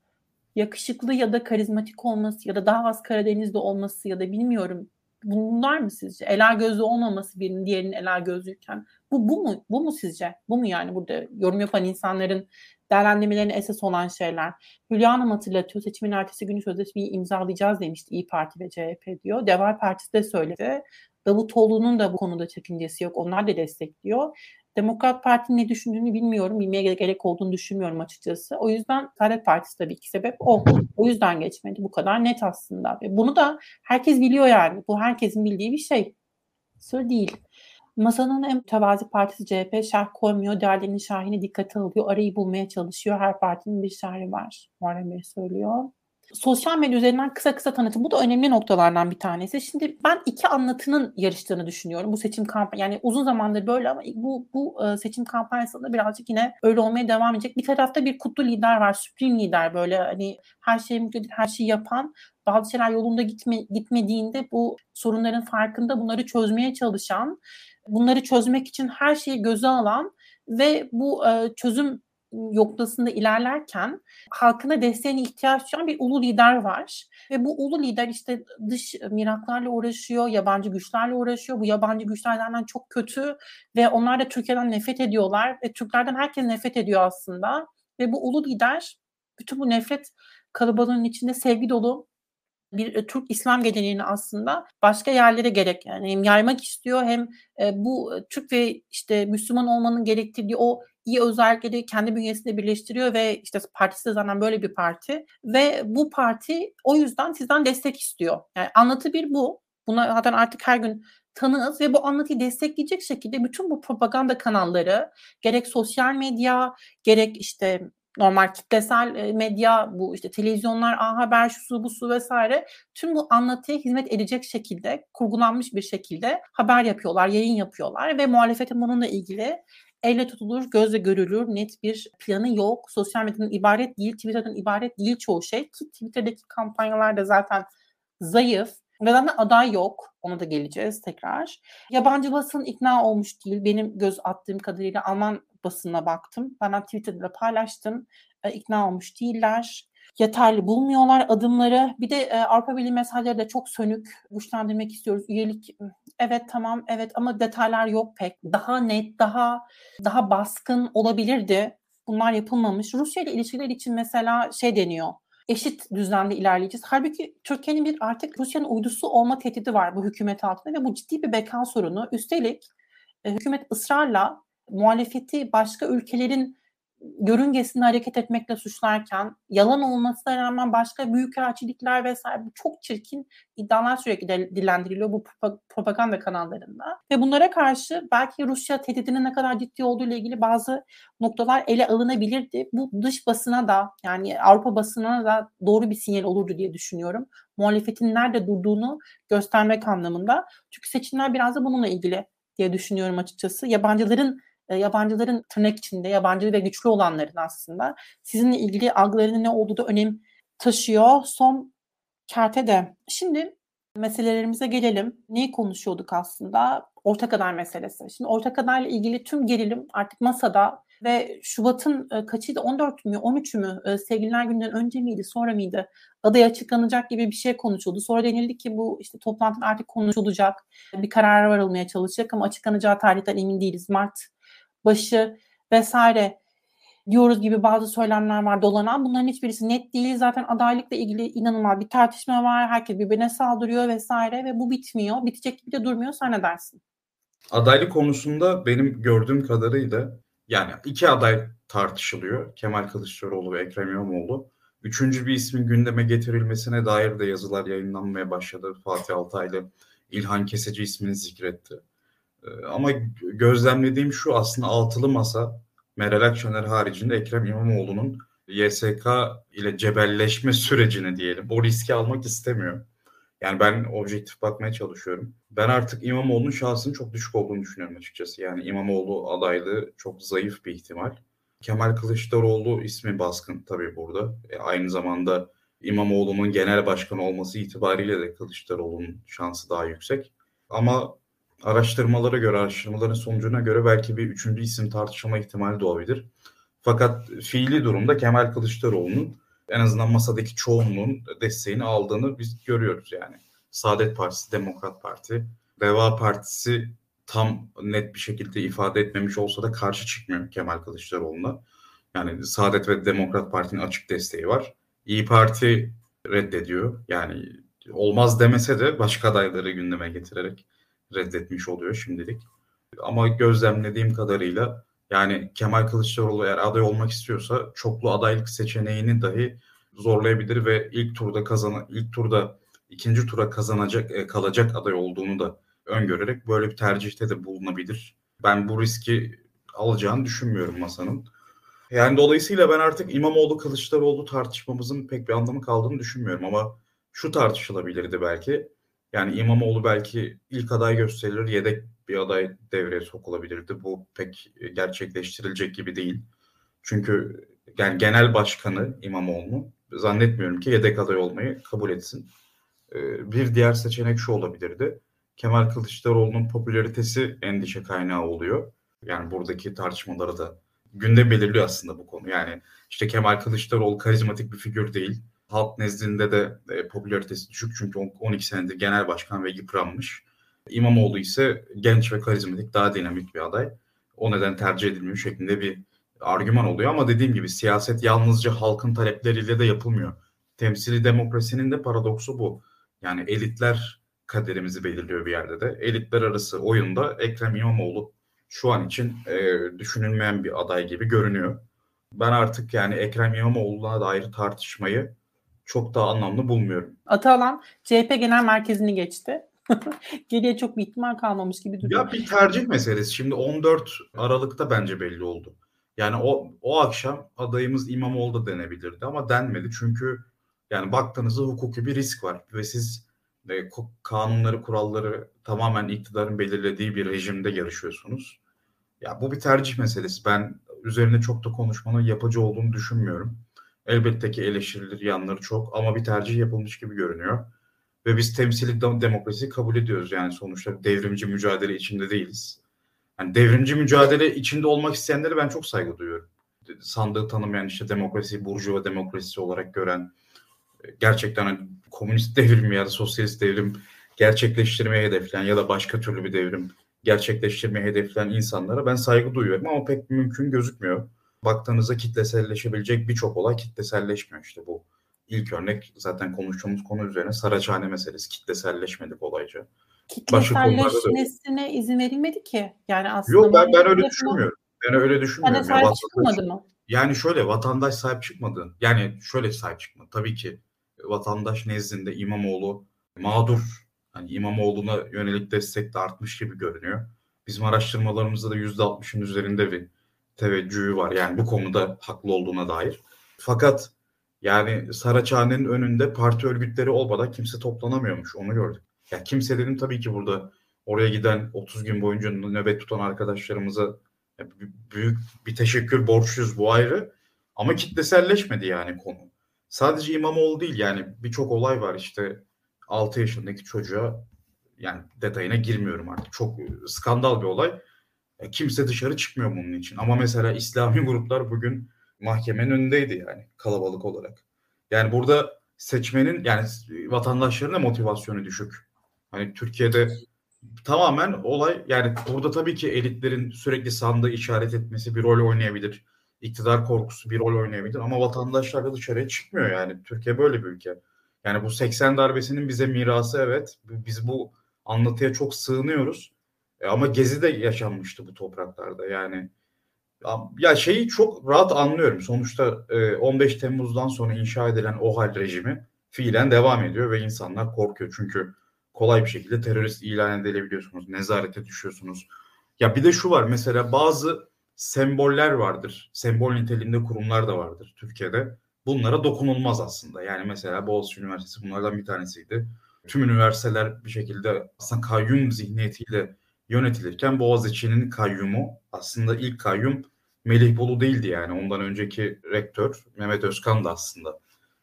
yakışıklı ya da karizmatik olması ya da daha az Karadeniz'de olması ya da bilmiyorum bunlar mı sizce? Ela gözlü olmaması birinin diğerinin ela gözlüyken. Bu, bu mu? Bu mu sizce? Bu mu yani burada yorum yapan insanların değerlendirmelerine esas olan şeyler. Hülya Hanım hatırlatıyor. Seçimin ertesi günü sözleşmeyi imzalayacağız demişti İyi Parti ve CHP diyor. Deva Partisi de söyledi. Davutoğlu'nun da bu konuda çekincesi yok. Onlar da destekliyor. Demokrat Parti'nin ne düşündüğünü bilmiyorum. Bilmeye gerek olduğunu düşünmüyorum açıkçası. O yüzden Saadet Partisi tabii ki sebep o. O yüzden geçmedi. Bu kadar net aslında. Ve bunu da herkes biliyor yani. Bu herkesin bildiği bir şey. Sır değil. Masanın en mütevazi partisi CHP şerh koymuyor. Değerlerinin şerhini dikkate alıyor. Arayı bulmaya çalışıyor. Her partinin bir şerhi var. Muharrem Bey söylüyor. Sosyal medya üzerinden kısa kısa tanıtım. Bu da önemli noktalardan bir tanesi. Şimdi ben iki anlatının yarıştığını düşünüyorum. Bu seçim kampanya yani uzun zamandır böyle ama bu bu e, seçim kampanyasında birazcık yine öyle olmaya devam edecek. Bir tarafta bir kutlu lider var, süprim lider böyle hani her şeyi mükemmel, her şeyi yapan bazı şeyler yolunda gitme, gitmediğinde bu sorunların farkında bunları çözmeye çalışan, bunları çözmek için her şeyi göze alan ve bu e, çözüm noktasında ilerlerken halkına desteğine ihtiyaç duyan bir ulu lider var. Ve bu ulu lider işte dış miraklarla uğraşıyor, yabancı güçlerle uğraşıyor. Bu yabancı güçlerden çok kötü ve onlar da Türkiye'den nefret ediyorlar. Ve Türklerden herkes nefret ediyor aslında. Ve bu ulu lider bütün bu nefret kalabalığının içinde sevgi dolu bir e, Türk İslam geleneğini aslında başka yerlere gerek yani hem yaymak istiyor hem e, bu e, Türk ve işte Müslüman olmanın gerektirdiği o iyi özellikleri kendi bünyesinde birleştiriyor ve işte partisi de zaten böyle bir parti ve bu parti o yüzden sizden destek istiyor. Yani anlatı bir bu. Buna zaten artık her gün tanığız ve bu anlatıyı destekleyecek şekilde bütün bu propaganda kanalları gerek sosyal medya gerek işte normal kitlesel medya bu işte televizyonlar, A Haber, şusu busu vesaire tüm bu anlatıya hizmet edecek şekilde kurgulanmış bir şekilde haber yapıyorlar, yayın yapıyorlar ve muhalefetin bununla ilgili elle tutulur, gözle görülür net bir planı yok. Sosyal medyanın ibaret değil, Twitter'dan ibaret değil çoğu şey ki Twitter'daki kampanyalar da zaten zayıf. Ve zaten aday yok. Ona da geleceğiz tekrar. Yabancı basın ikna olmuş değil. Benim göz attığım kadarıyla Alman basınına baktım. Ben Twitter'da paylaştım. E, ikna olmuş değiller. Yeterli bulmuyorlar adımları. Bir de e, Avrupa Birliği mesajları da çok sönük. Güçlendirmek istiyoruz. Üyelik evet tamam evet ama detaylar yok pek. Daha net, daha daha baskın olabilirdi. Bunlar yapılmamış. Rusya ile ilişkiler için mesela şey deniyor eşit düzlemde ilerleyeceğiz. Halbuki Türkiye'nin bir artık Rusya'nın uydusu olma tehdidi var bu hükümet altında ve bu ciddi bir beka sorunu. Üstelik e, hükümet ısrarla muhalefeti başka ülkelerin görüngesinde hareket etmekle suçlarken yalan olmasına rağmen başka büyükelçilikler vesaire bu çok çirkin iddialar sürekli dillendiriliyor bu propaganda kanallarında. Ve bunlara karşı belki Rusya tehdidinin ne kadar ciddi olduğu ile ilgili bazı noktalar ele alınabilirdi. Bu dış basına da yani Avrupa basınına da doğru bir sinyal olurdu diye düşünüyorum. Muhalefetin nerede durduğunu göstermek anlamında. Çünkü seçimler biraz da bununla ilgili diye düşünüyorum açıkçası. Yabancıların e, yabancıların tırnak içinde yabancı ve güçlü olanların aslında sizinle ilgili algılarının ne olduğu da önem taşıyor. Son kerte de. Şimdi meselelerimize gelelim. Neyi konuşuyorduk aslında? Ortak aday meselesi. Şimdi ortak adayla ilgili tüm gerilim artık masada ve Şubat'ın e, kaçıydı? 14 mü 13 mü? E, sevgililer günden önce miydi sonra mıydı? Aday açıklanacak gibi bir şey konuşuldu. Sonra denildi ki bu işte toplantı artık konuşulacak. Bir karar varılmaya çalışacak ama açıklanacağı tarihten emin değiliz. Mart başı vesaire diyoruz gibi bazı söylemler var dolanan. Bunların hiçbirisi net değil. Zaten adaylıkla ilgili inanılmaz bir tartışma var. Herkes birbirine saldırıyor vesaire ve bu bitmiyor. Bitecek gibi de durmuyor. Sen ne dersin? Adaylık konusunda benim gördüğüm kadarıyla yani iki aday tartışılıyor. Kemal Kılıçdaroğlu ve Ekrem İmamoğlu. Üçüncü bir ismin gündeme getirilmesine dair de yazılar yayınlanmaya başladı. Fatih Altaylı İlhan Keseci ismini zikretti. Ee, ama gözlemlediğim şu aslında altılı masa Meral Akşener haricinde Ekrem İmamoğlu'nun YSK ile cebelleşme sürecini diyelim. O riski almak istemiyor. Yani ben objektif bakmaya çalışıyorum. Ben artık İmamoğlu'nun şansının çok düşük olduğunu düşünüyorum açıkçası. Yani İmamoğlu adaylığı çok zayıf bir ihtimal. Kemal Kılıçdaroğlu ismi baskın tabii burada. E, aynı zamanda İmamoğlu'nun genel başkan olması itibariyle de Kılıçdaroğlu'nun şansı daha yüksek. Ama araştırmalara göre, araştırmaların sonucuna göre belki bir üçüncü isim tartışma ihtimali de olabilir. Fakat fiili durumda Kemal Kılıçdaroğlu'nun en azından masadaki çoğunluğun desteğini aldığını biz görüyoruz yani. Saadet Partisi, Demokrat Parti, Deva Partisi tam net bir şekilde ifade etmemiş olsa da karşı çıkmıyor Kemal Kılıçdaroğlu'na. Yani Saadet ve Demokrat Parti'nin açık desteği var. İyi Parti reddediyor. Yani olmaz demese de başka adayları gündeme getirerek reddetmiş oluyor şimdilik. Ama gözlemlediğim kadarıyla yani Kemal Kılıçdaroğlu eğer aday olmak istiyorsa çoklu adaylık seçeneğini dahi zorlayabilir ve ilk turda kazan ilk turda ikinci tura kazanacak e, kalacak aday olduğunu da öngörerek böyle bir tercihte de bulunabilir. Ben bu riski alacağını düşünmüyorum masanın. Yani dolayısıyla ben artık İmamoğlu Kılıçdaroğlu tartışmamızın pek bir anlamı kaldığını düşünmüyorum ama şu tartışılabilirdi belki. Yani İmamoğlu belki ilk aday gösterilir, yedek bir aday devreye sokulabilirdi. Bu pek gerçekleştirilecek gibi değil. Çünkü yani genel başkanı İmamoğlu zannetmiyorum ki yedek aday olmayı kabul etsin. Ee, bir diğer seçenek şu olabilirdi. Kemal Kılıçdaroğlu'nun popülaritesi endişe kaynağı oluyor. Yani buradaki tartışmaları da günde belirliyor aslında bu konu. Yani işte Kemal Kılıçdaroğlu karizmatik bir figür değil. Halk nezdinde de e, popülaritesi düşük çünkü 12 senedir genel başkan ve yıpranmış. İmamoğlu ise genç ve karizmatik, daha dinamik bir aday. O neden tercih edilmiyor şeklinde bir argüman oluyor ama dediğim gibi siyaset yalnızca halkın talepleriyle de yapılmıyor. Temsili demokrasinin de paradoksu bu. Yani elitler kaderimizi belirliyor bir yerde de. Elitler arası oyunda Ekrem İmamoğlu şu an için e, düşünülmeyen bir aday gibi görünüyor. Ben artık yani Ekrem İmamoğlu'na dair tartışmayı çok daha anlamlı bulmuyorum. Atalan CHP Genel Merkezi'ni geçti. Geriye çok bir ihtimal kalmamış gibi duruyor. Ya bir tercih meselesi. Şimdi 14 Aralık'ta bence belli oldu. Yani o o akşam adayımız İmamoğlu da denebilirdi ama denmedi. Çünkü yani baktığınızda hukuki bir risk var ve siz e, kanunları, kuralları tamamen iktidarın belirlediği bir rejimde yarışıyorsunuz. Ya bu bir tercih meselesi. Ben üzerine çok da konuşmanın yapıcı olduğunu düşünmüyorum. Elbette ki eleştirilir yanları çok ama bir tercih yapılmış gibi görünüyor. Ve biz temsili demokrasiyi kabul ediyoruz. Yani sonuçta devrimci mücadele içinde değiliz. Yani devrimci mücadele içinde olmak isteyenlere ben çok saygı duyuyorum. Sandığı tanımayan işte demokrasi, burjuva demokrasisi olarak gören, gerçekten hani komünist devrim ya da sosyalist devrim gerçekleştirmeye hedefleyen ya da başka türlü bir devrim gerçekleştirmeye hedefleyen insanlara ben saygı duyuyorum ama pek mümkün gözükmüyor. Baktığınızda kitleselleşebilecek birçok olay kitleselleşmiyor işte bu. İlk örnek zaten konuştuğumuz konu üzerine Saraçhane meselesi kitleselleşmedi kolayca. Kitleselleşmesine izin verilmedi ki. Yani aslında Yok ben, ben öyle düşünmüyorum. Ben öyle düşünmüyorum. Yani sahip çıkmadı mı? Yani şöyle vatandaş sahip çıkmadı. Yani şöyle sahip çıkmadı. Tabii ki vatandaş nezdinde İmamoğlu mağdur. Hani İmamoğlu'na yönelik destek de artmış gibi görünüyor. Bizim araştırmalarımızda da %60'ın üzerinde bir teveccühü var. Yani bu konuda haklı olduğuna dair. Fakat yani Saraçhane'nin önünde parti örgütleri olmadan kimse toplanamıyormuş. Onu gördük. Ya kimse dedim tabii ki burada oraya giden 30 gün boyunca nöbet tutan arkadaşlarımıza büyük bir teşekkür borçluyuz bu ayrı. Ama kitleselleşmedi yani konu. Sadece İmamoğlu değil yani birçok olay var işte 6 yaşındaki çocuğa yani detayına girmiyorum artık. Çok skandal bir olay. E, kimse dışarı çıkmıyor bunun için. Ama mesela İslami gruplar bugün mahkemenin önündeydi yani kalabalık olarak. Yani burada seçmenin yani vatandaşların da motivasyonu düşük. Hani Türkiye'de tamamen olay yani burada tabii ki elitlerin sürekli sandığı işaret etmesi bir rol oynayabilir iktidar korkusu bir rol oynayabilir ama vatandaşlar da dışarıya çıkmıyor yani. Türkiye böyle bir ülke. Yani bu 80 darbesinin bize mirası evet. Biz bu anlatıya çok sığınıyoruz. E ama Gezi de yaşanmıştı bu topraklarda. Yani ya şeyi çok rahat anlıyorum. Sonuçta 15 Temmuz'dan sonra inşa edilen OHAL rejimi fiilen devam ediyor ve insanlar korkuyor. Çünkü kolay bir şekilde terörist ilan edilebiliyorsunuz. Nezarete düşüyorsunuz. Ya bir de şu var mesela bazı semboller vardır. Sembol niteliğinde kurumlar da vardır Türkiye'de. Bunlara dokunulmaz aslında. Yani mesela Boğaziçi Üniversitesi bunlardan bir tanesiydi. Tüm üniversiteler bir şekilde aslında kayyum zihniyetiyle yönetilirken Boğaziçi'nin kayyumu aslında ilk kayyum Melih Bolu değildi yani. Ondan önceki rektör Mehmet Özkan da aslında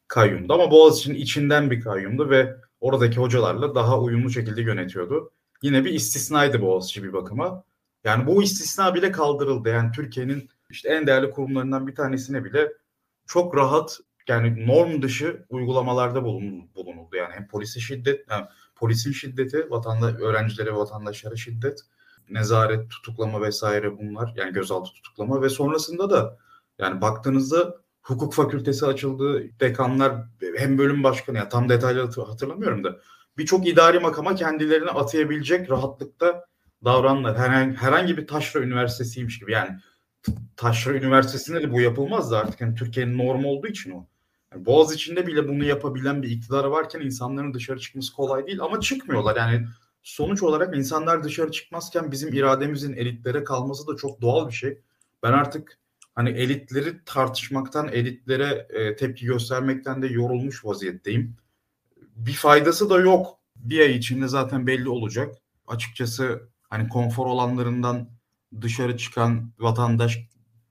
kayyumdu ama Boğaziçi'nin içinden bir kayyumdu ve oradaki hocalarla daha uyumlu şekilde yönetiyordu. Yine bir istisnaydı Boğaziçi bir bakıma. Yani bu istisna bile kaldırıldı. Yani Türkiye'nin işte en değerli kurumlarından bir tanesine bile çok rahat yani norm dışı uygulamalarda bulunuldu. Yani hem polisi şiddet, yani polisin şiddeti, vatandaş, öğrencilere vatandaşlara şiddet, nezaret, tutuklama vesaire bunlar. Yani gözaltı tutuklama ve sonrasında da yani baktığınızda hukuk fakültesi açıldı, dekanlar hem bölüm başkanı ya tam detaylı hatırlamıyorum da birçok idari makama kendilerini atayabilecek rahatlıkta davranlar herhangi, herhangi bir taşra üniversitesiymiş gibi yani taşra üniversitesinde de bu yapılmaz da artık yani Türkiye'nin normu olduğu için o. Yani Boğaz içinde bile bunu yapabilen bir iktidar varken insanların dışarı çıkması kolay değil ama çıkmıyorlar. Yani sonuç olarak insanlar dışarı çıkmazken bizim irademizin elitlere kalması da çok doğal bir şey. Ben artık hani elitleri tartışmaktan, elitlere e, tepki göstermekten de yorulmuş vaziyetteyim. Bir faydası da yok. Bir ay içinde zaten belli olacak. Açıkçası hani konfor alanlarından dışarı çıkan vatandaş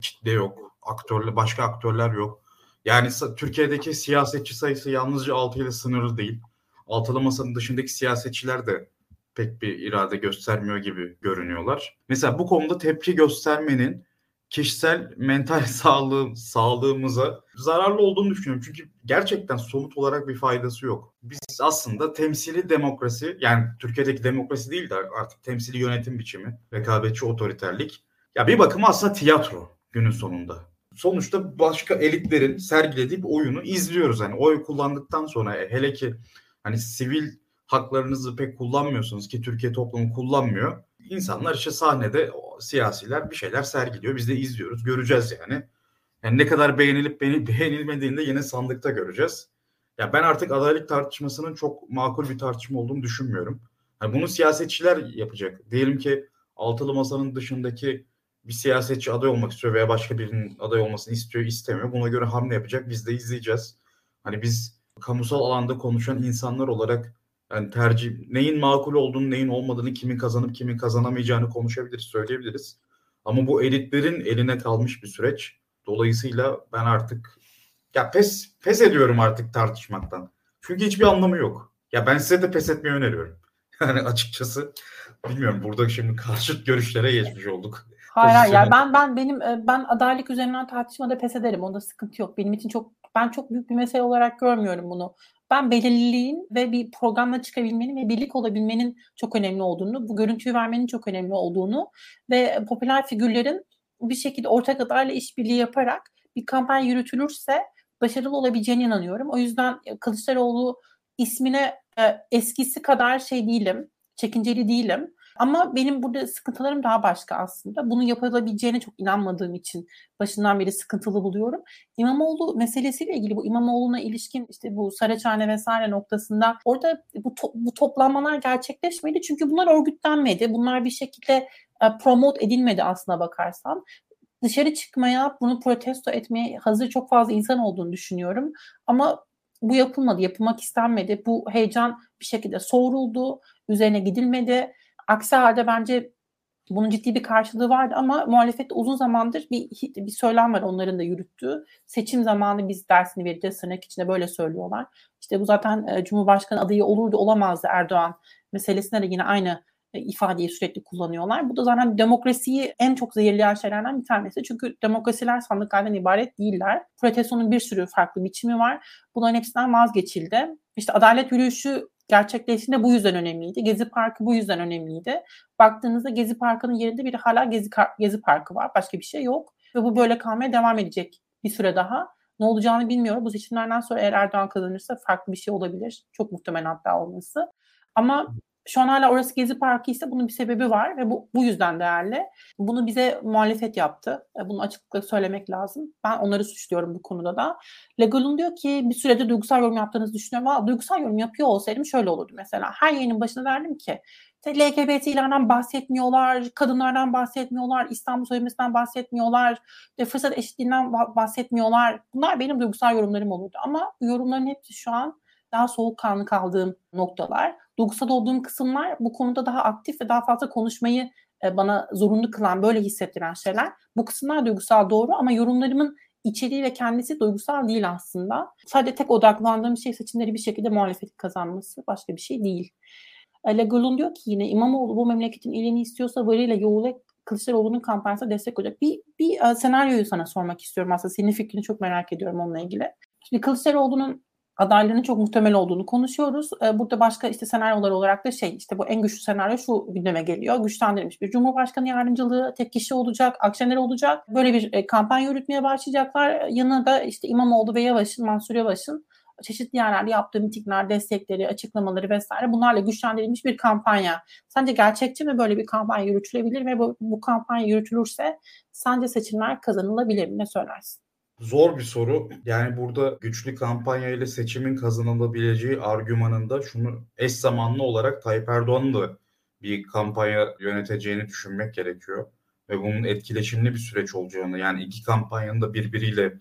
kitle yok. Aktörle başka aktörler yok. Yani Türkiye'deki siyasetçi sayısı yalnızca 6 ile sınırlı değil. Altılı masanın dışındaki siyasetçiler de pek bir irade göstermiyor gibi görünüyorlar. Mesela bu konuda tepki göstermenin kişisel mental sağlığı sağlığımıza zararlı olduğunu düşünüyorum. Çünkü gerçekten somut olarak bir faydası yok. Biz aslında temsili demokrasi yani Türkiye'deki demokrasi değil de artık temsili yönetim biçimi, rekabetçi otoriterlik. Ya bir bakıma aslında tiyatro günün sonunda. Sonuçta başka elitlerin sergilediği bir oyunu izliyoruz. Hani oy kullandıktan sonra hele ki hani sivil haklarınızı pek kullanmıyorsunuz ki Türkiye toplumu kullanmıyor. İnsanlar işte sahnede siyasiler bir şeyler sergiliyor. Biz de izliyoruz. Göreceğiz yani. Yani ne kadar beğenilip beğenilmediğini de yine sandıkta göreceğiz. Ya ben artık adaylık tartışmasının çok makul bir tartışma olduğunu düşünmüyorum. Yani bunu siyasetçiler yapacak. Diyelim ki altılı masanın dışındaki bir siyasetçi aday olmak istiyor veya başka birinin aday olmasını istiyor, istemiyor. Buna göre hamle yapacak. Biz de izleyeceğiz. Hani biz kamusal alanda konuşan insanlar olarak yani tercih neyin makul olduğunu, neyin olmadığını, kimin kazanıp kimin kazanamayacağını konuşabiliriz, söyleyebiliriz. Ama bu elitlerin eline kalmış bir süreç. Dolayısıyla ben artık ya pes pes ediyorum artık tartışmaktan. Çünkü hiçbir anlamı yok. Ya ben size de pes etmeyi öneriyorum. Yani açıkçası bilmiyorum burada şimdi karşıt görüşlere geçmiş olduk. Hayır hayır ya ben ben benim e, ben adaylık üzerinden tartışmada pes ederim. Onda sıkıntı yok. Benim için çok ben çok büyük bir mesele olarak görmüyorum bunu. Ben belirliliğin ve bir programla çıkabilmenin ve birlik olabilmenin çok önemli olduğunu, bu görüntüyü vermenin çok önemli olduğunu ve popüler figürlerin bir şekilde ortak adayla işbirliği yaparak bir kampanya yürütülürse başarılı olabileceğine inanıyorum. O yüzden e, Kılıçdaroğlu ismine e, eskisi kadar şey değilim, çekinceli değilim. Ama benim burada sıkıntılarım daha başka aslında. Bunun yapılabileceğine çok inanmadığım için başından beri sıkıntılı buluyorum. İmamoğlu meselesiyle ilgili bu İmamoğlu'na ilişkin işte bu Saraçhane vesaire noktasında orada bu, to- bu toplanmalar gerçekleşmedi. Çünkü bunlar örgütlenmedi. Bunlar bir şekilde e, promote edilmedi aslına bakarsan dışarı çıkmaya, bunu protesto etmeye hazır çok fazla insan olduğunu düşünüyorum. Ama bu yapılmadı, yapılmak istenmedi. Bu heyecan bir şekilde soğuruldu, üzerine gidilmedi. Aksi halde bence bunun ciddi bir karşılığı vardı ama muhalefette uzun zamandır bir, bir söylem var onların da yürüttüğü. Seçim zamanı biz dersini vereceğiz tırnak içinde böyle söylüyorlar. İşte bu zaten e, Cumhurbaşkanı adayı olurdu olamazdı Erdoğan meselesine de yine aynı e, ifadeyi sürekli kullanıyorlar. Bu da zaten demokrasiyi en çok zehirleyen şeylerden bir tanesi. Çünkü demokrasiler sandıklardan ibaret değiller. Protestonun bir sürü farklı biçimi var. Bunların hepsinden vazgeçildi. İşte adalet yürüyüşü gerçekleştiğinde bu yüzden önemliydi. Gezi Parkı bu yüzden önemliydi. Baktığınızda Gezi Parkı'nın yerinde bir hala Gezi, Gezi Parkı var. Başka bir şey yok. Ve bu böyle kalmaya devam edecek bir süre daha. Ne olacağını bilmiyorum. Bu seçimlerden sonra eğer Erdoğan kazanırsa farklı bir şey olabilir. Çok muhtemel hatta olması. Ama şu an hala orası Gezi Parkı ise bunun bir sebebi var ve bu, bu yüzden değerli. Bunu bize muhalefet yaptı. E, bunu açıklıkla söylemek lazım. Ben onları suçluyorum bu konuda da. Legal'un diyor ki bir sürede duygusal yorum yaptığınızı düşünüyorum. Valla duygusal yorum yapıyor olsaydım şöyle olurdu mesela. Her yayının başına derdim ki işte LGBT'lerden bahsetmiyorlar, kadınlardan bahsetmiyorlar, İstanbul Sözleşmesi'nden bahsetmiyorlar, işte fırsat eşitliğinden bahsetmiyorlar. Bunlar benim duygusal yorumlarım olurdu. Ama yorumların hepsi şu an daha soğukkanlı kaldığım noktalar. Duygusal olduğum kısımlar bu konuda daha aktif ve daha fazla konuşmayı e, bana zorunlu kılan, böyle hissettiren şeyler. Bu kısımlar duygusal doğru ama yorumlarımın içeriği ve kendisi duygusal değil aslında. Sadece tek odaklandığım şey seçimleri bir şekilde muhalefetin kazanması. Başka bir şey değil. E, Legolun diyor ki yine İmamoğlu bu memleketin iyiliğini istiyorsa varıyla yoğula Kılıçdaroğlu'nun kampanyasına destek olacak. Bir, bir e, senaryoyu sana sormak istiyorum aslında. Senin fikrini çok merak ediyorum onunla ilgili. Şimdi Kılıçdaroğlu'nun adaylarının çok muhtemel olduğunu konuşuyoruz. Ee, burada başka işte senaryolar olarak da şey işte bu en güçlü senaryo şu gündeme geliyor. Güçlendirilmiş bir Cumhurbaşkanı yardımcılığı tek kişi olacak, Akşener olacak. Böyle bir e, kampanya yürütmeye başlayacaklar. Yanına da işte İmamoğlu ve Yavaş'ın, Mansur Yavaş'ın çeşitli yerlerde yaptığı mitingler, destekleri, açıklamaları vesaire bunlarla güçlendirilmiş bir kampanya. Sence gerçekçi mi böyle bir kampanya yürütülebilir ve bu, bu kampanya yürütülürse sence seçimler kazanılabilir mi? Ne söylersin? Zor bir soru. Yani burada güçlü kampanya ile seçimin kazanılabileceği argümanında şunu eş zamanlı olarak Tayyip Erdoğan'ın da bir kampanya yöneteceğini düşünmek gerekiyor. ve bunun etkileşimli bir süreç olacağını yani iki kampanyanın da birbiriyle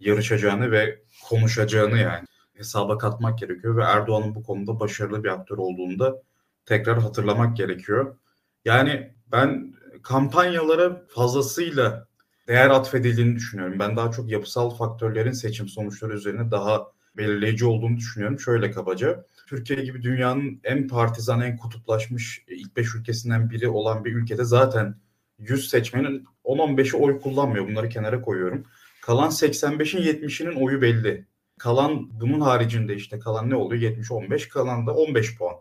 yarışacağını ve konuşacağını yani hesaba katmak gerekiyor ve Erdoğan'ın bu konuda başarılı bir aktör olduğunu da tekrar hatırlamak gerekiyor. Yani ben kampanyalara fazlasıyla değer atfedildiğini düşünüyorum. Ben daha çok yapısal faktörlerin seçim sonuçları üzerine daha belirleyici olduğunu düşünüyorum. Şöyle kabaca. Türkiye gibi dünyanın en partizan, en kutuplaşmış ilk beş ülkesinden biri olan bir ülkede zaten 100 seçmenin 10-15'i oy kullanmıyor. Bunları kenara koyuyorum. Kalan 85'in 70'inin oyu belli. Kalan bunun haricinde işte kalan ne oluyor? 70-15 kalan da 15 puan.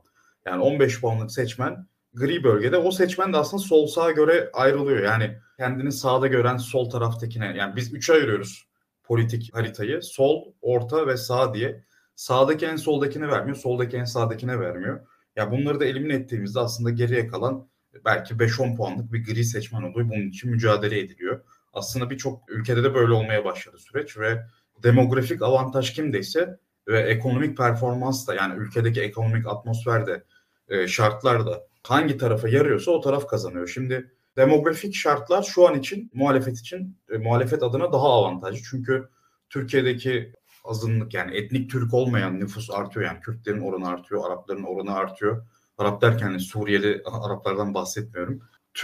Yani 15 puanlık seçmen gri bölgede o seçmen de aslında sol sağa göre ayrılıyor. Yani kendini sağda gören sol taraftakine yani biz üçe ayırıyoruz politik haritayı. Sol, orta ve sağ diye. Sağdaki en soldakine vermiyor, soldaki en sağdakine vermiyor. Ya bunları da elimine ettiğimizde aslında geriye kalan belki 5-10 puanlık bir gri seçmen oluyor. Bunun için mücadele ediliyor. Aslında birçok ülkede de böyle olmaya başladı süreç ve demografik avantaj kimdeyse ve ekonomik performans da yani ülkedeki ekonomik atmosfer de e, şartlar da hangi tarafa yarıyorsa o taraf kazanıyor. Şimdi demografik şartlar şu an için muhalefet için e, muhalefet adına daha avantajlı. Çünkü Türkiye'deki azınlık yani etnik Türk olmayan nüfus artıyor yani Kürtlerin oranı artıyor, Arapların oranı artıyor. Arap derken de Suriyeli Araplardan bahsetmiyorum.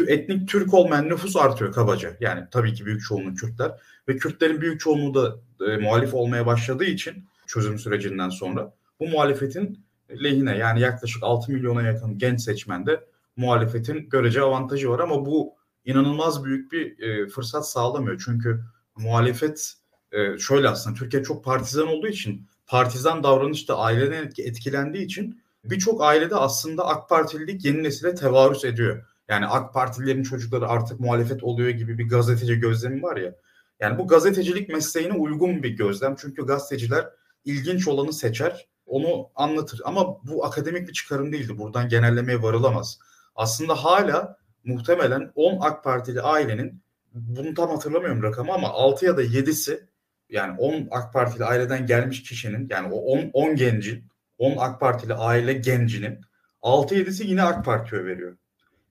Etnik Türk olmayan nüfus artıyor kabaca. Yani tabii ki büyük çoğunluğu Kürtler ve Kürtlerin büyük çoğunluğu da e, muhalif olmaya başladığı için çözüm sürecinden sonra bu muhalefetin lehine yani yaklaşık 6 milyona yakın genç seçmende muhalefetin görece avantajı var ama bu inanılmaz büyük bir e, fırsat sağlamıyor. Çünkü muhalefet e, şöyle aslında Türkiye çok partizan olduğu için partizan davranış da aileden etkilendiği için birçok ailede aslında AK Partililik yeni nesile tevarüs ediyor. Yani AK Partililerin çocukları artık muhalefet oluyor gibi bir gazeteci gözlemi var ya. Yani bu gazetecilik mesleğine uygun bir gözlem. Çünkü gazeteciler ilginç olanı seçer, onu anlatır. Ama bu akademik bir çıkarım değildi. Buradan genellemeye varılamaz. Aslında hala muhtemelen 10 AK Partili ailenin bunu tam hatırlamıyorum rakamı ama 6 ya da 7'si yani 10 AK Partili aileden gelmiş kişinin yani o 10, 10 gencin 10 AK Partili aile gencinin 6-7'si yine AK Parti'ye veriyor.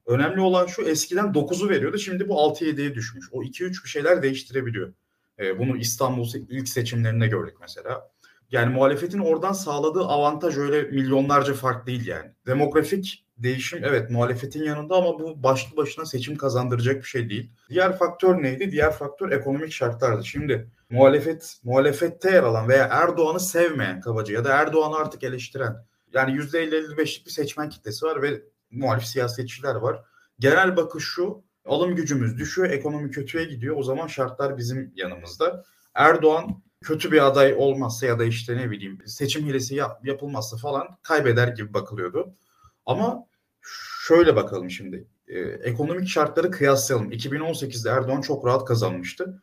Önemli olan şu eskiden 9'u veriyordu şimdi bu 6-7'ye düşmüş. O 2-3 bir şeyler değiştirebiliyor. Ee, bunu İstanbul ilk seçimlerinde gördük mesela. Yani muhalefetin oradan sağladığı avantaj öyle milyonlarca fark değil yani. Demografik değişim evet muhalefetin yanında ama bu başlı başına seçim kazandıracak bir şey değil. Diğer faktör neydi? Diğer faktör ekonomik şartlardı. Şimdi muhalefet muhalefette yer alan veya Erdoğan'ı sevmeyen kabaca ya da Erdoğan'ı artık eleştiren yani %50-55'lik bir seçmen kitlesi var ve muhalif siyasetçiler var. Genel bakış şu alım gücümüz düşüyor, ekonomi kötüye gidiyor. O zaman şartlar bizim yanımızda. Erdoğan kötü bir aday olmazsa ya da işte ne bileyim seçim hilesi yap, yapılmazsa falan kaybeder gibi bakılıyordu. Ama şöyle bakalım şimdi. Ee, ekonomik şartları kıyaslayalım. 2018'de Erdoğan çok rahat kazanmıştı.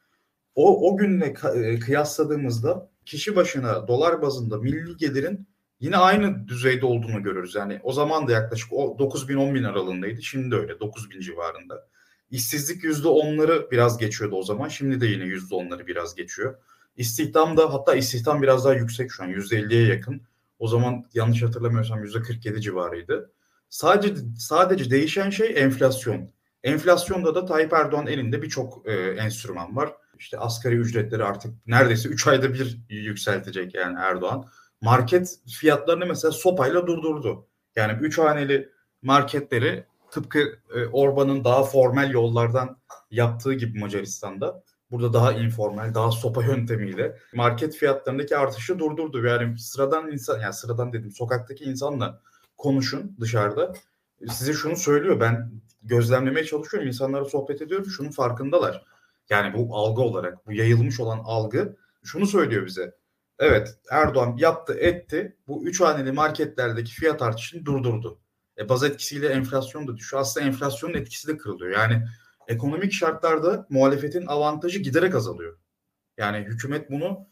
O, o günle e, kıyasladığımızda kişi başına dolar bazında milli gelirin yine aynı düzeyde olduğunu görürüz. Yani o zaman da yaklaşık o 9 bin 10 bin aralığındaydı. Şimdi de öyle 9 bin civarında. İşsizlik %10'ları biraz geçiyordu o zaman. Şimdi de yine %10'ları biraz geçiyor. İstihdam da hatta istihdam biraz daha yüksek şu an %50'ye yakın. O zaman yanlış hatırlamıyorsam %47 civarıydı. Sadece sadece değişen şey enflasyon. Enflasyonda da Tayyip Erdoğan elinde birçok e, enstrüman var. İşte asgari ücretleri artık neredeyse 3 ayda bir yükseltecek yani Erdoğan. Market fiyatlarını mesela sopayla durdurdu. Yani 3 haneli marketleri tıpkı e, Orban'ın daha formel yollardan yaptığı gibi Macaristan'da burada daha informal, daha sopa yöntemiyle market fiyatlarındaki artışı durdurdu. Yani sıradan insan, yani sıradan dedim sokaktaki insanla konuşun dışarıda. Size şunu söylüyor. Ben gözlemlemeye çalışıyorum. insanlara sohbet ediyorum. Şunun farkındalar. Yani bu algı olarak, bu yayılmış olan algı şunu söylüyor bize. Evet Erdoğan yaptı etti. Bu üç haneli marketlerdeki fiyat artışını durdurdu. E, baz etkisiyle enflasyon da düşüyor. Aslında enflasyonun etkisi de kırılıyor. Yani ekonomik şartlarda muhalefetin avantajı giderek azalıyor. Yani hükümet bunu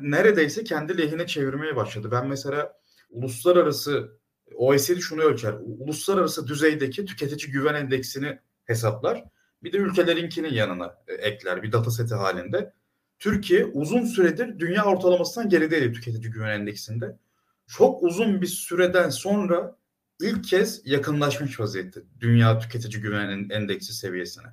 neredeyse kendi lehine çevirmeye başladı. Ben mesela uluslararası OECD şunu ölçer. Uluslararası düzeydeki tüketici güven endeksini hesaplar. Bir de ülkelerinkinin yanına e, ekler bir data seti halinde. Türkiye uzun süredir dünya ortalamasından gerideydi tüketici güven endeksinde. Çok uzun bir süreden sonra ilk kez yakınlaşmış vaziyette dünya tüketici güven endeksi seviyesine.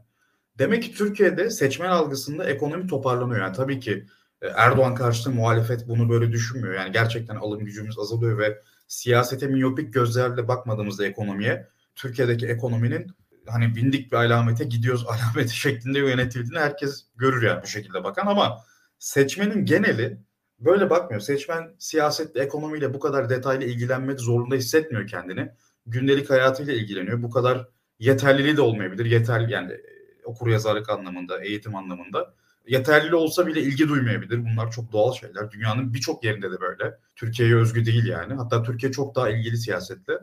Demek ki Türkiye'de seçmen algısında ekonomi toparlanıyor. Yani tabii ki e, Erdoğan karşıtı muhalefet bunu böyle düşünmüyor. Yani gerçekten alım gücümüz azalıyor ve siyasete miyopik gözlerle bakmadığımızda ekonomiye Türkiye'deki ekonominin hani bindik bir alamete gidiyoruz alameti şeklinde yönetildiğini herkes görür yani bu şekilde bakan ama seçmenin geneli böyle bakmıyor. Seçmen siyasetle, ekonomiyle bu kadar detaylı ilgilenmek zorunda hissetmiyor kendini. Gündelik hayatıyla ilgileniyor. Bu kadar yeterliliği de olmayabilir. Yeterli yani okur yazarlık anlamında, eğitim anlamında. Yeterli olsa bile ilgi duymayabilir. Bunlar çok doğal şeyler. Dünyanın birçok yerinde de böyle. Türkiye'ye özgü değil yani. Hatta Türkiye çok daha ilgili siyasetle.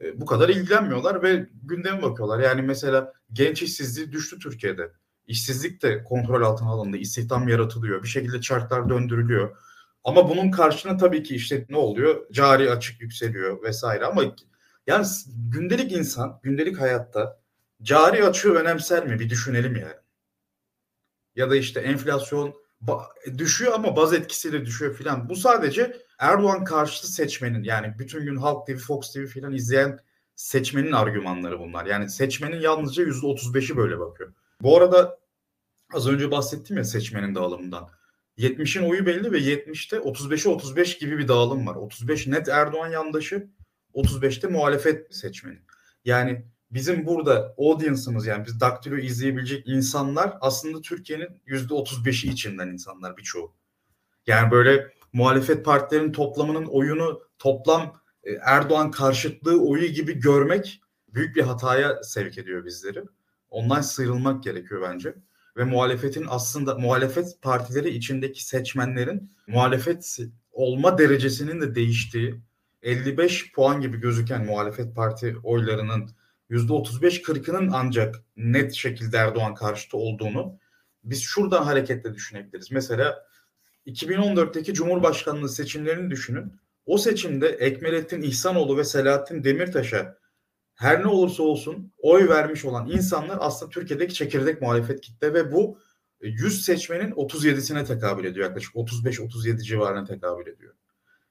E, bu kadar ilgilenmiyorlar ve gündeme bakıyorlar. Yani mesela genç işsizliği düştü Türkiye'de. İşsizlik de kontrol altına alındı. İstihdam yaratılıyor. Bir şekilde çarklar döndürülüyor. Ama bunun karşına tabii ki işte ne oluyor? Cari açık yükseliyor vesaire ama yani gündelik insan, gündelik hayatta cari açığı önemser mi? Bir düşünelim yani. Ya da işte enflasyon düşüyor ama baz etkisiyle düşüyor filan. Bu sadece Erdoğan karşıtı seçmenin yani bütün gün Halk TV, Fox TV filan izleyen seçmenin argümanları bunlar. Yani seçmenin yalnızca %35'i böyle bakıyor. Bu arada az önce bahsettim ya seçmenin dağılımından. 70'in oyu belli ve 70'te 35'e 35 gibi bir dağılım var. 35 net Erdoğan yandaşı, 35'te muhalefet seçmeni. Yani bizim burada audience'ımız yani biz daktilo izleyebilecek insanlar aslında Türkiye'nin %35'i içinden insanlar birçoğu. Yani böyle muhalefet partilerinin toplamının oyunu toplam e, Erdoğan karşıtlığı oyu gibi görmek büyük bir hataya sevk ediyor bizleri. Ondan sıyrılmak gerekiyor bence. Ve muhalefetin aslında muhalefet partileri içindeki seçmenlerin muhalefet olma derecesinin de değiştiği 55 puan gibi gözüken muhalefet parti oylarının %35-40'ının ancak net şekilde Erdoğan karşıtı olduğunu biz şuradan hareketle düşünebiliriz. Mesela 2014'teki Cumhurbaşkanlığı seçimlerini düşünün. O seçimde Ekmelettin İhsanoğlu ve Selahattin Demirtaş'a her ne olursa olsun oy vermiş olan insanlar aslında Türkiye'deki çekirdek muhalefet kitle ve bu 100 seçmenin 37'sine tekabül ediyor. Yaklaşık 35-37 civarına tekabül ediyor.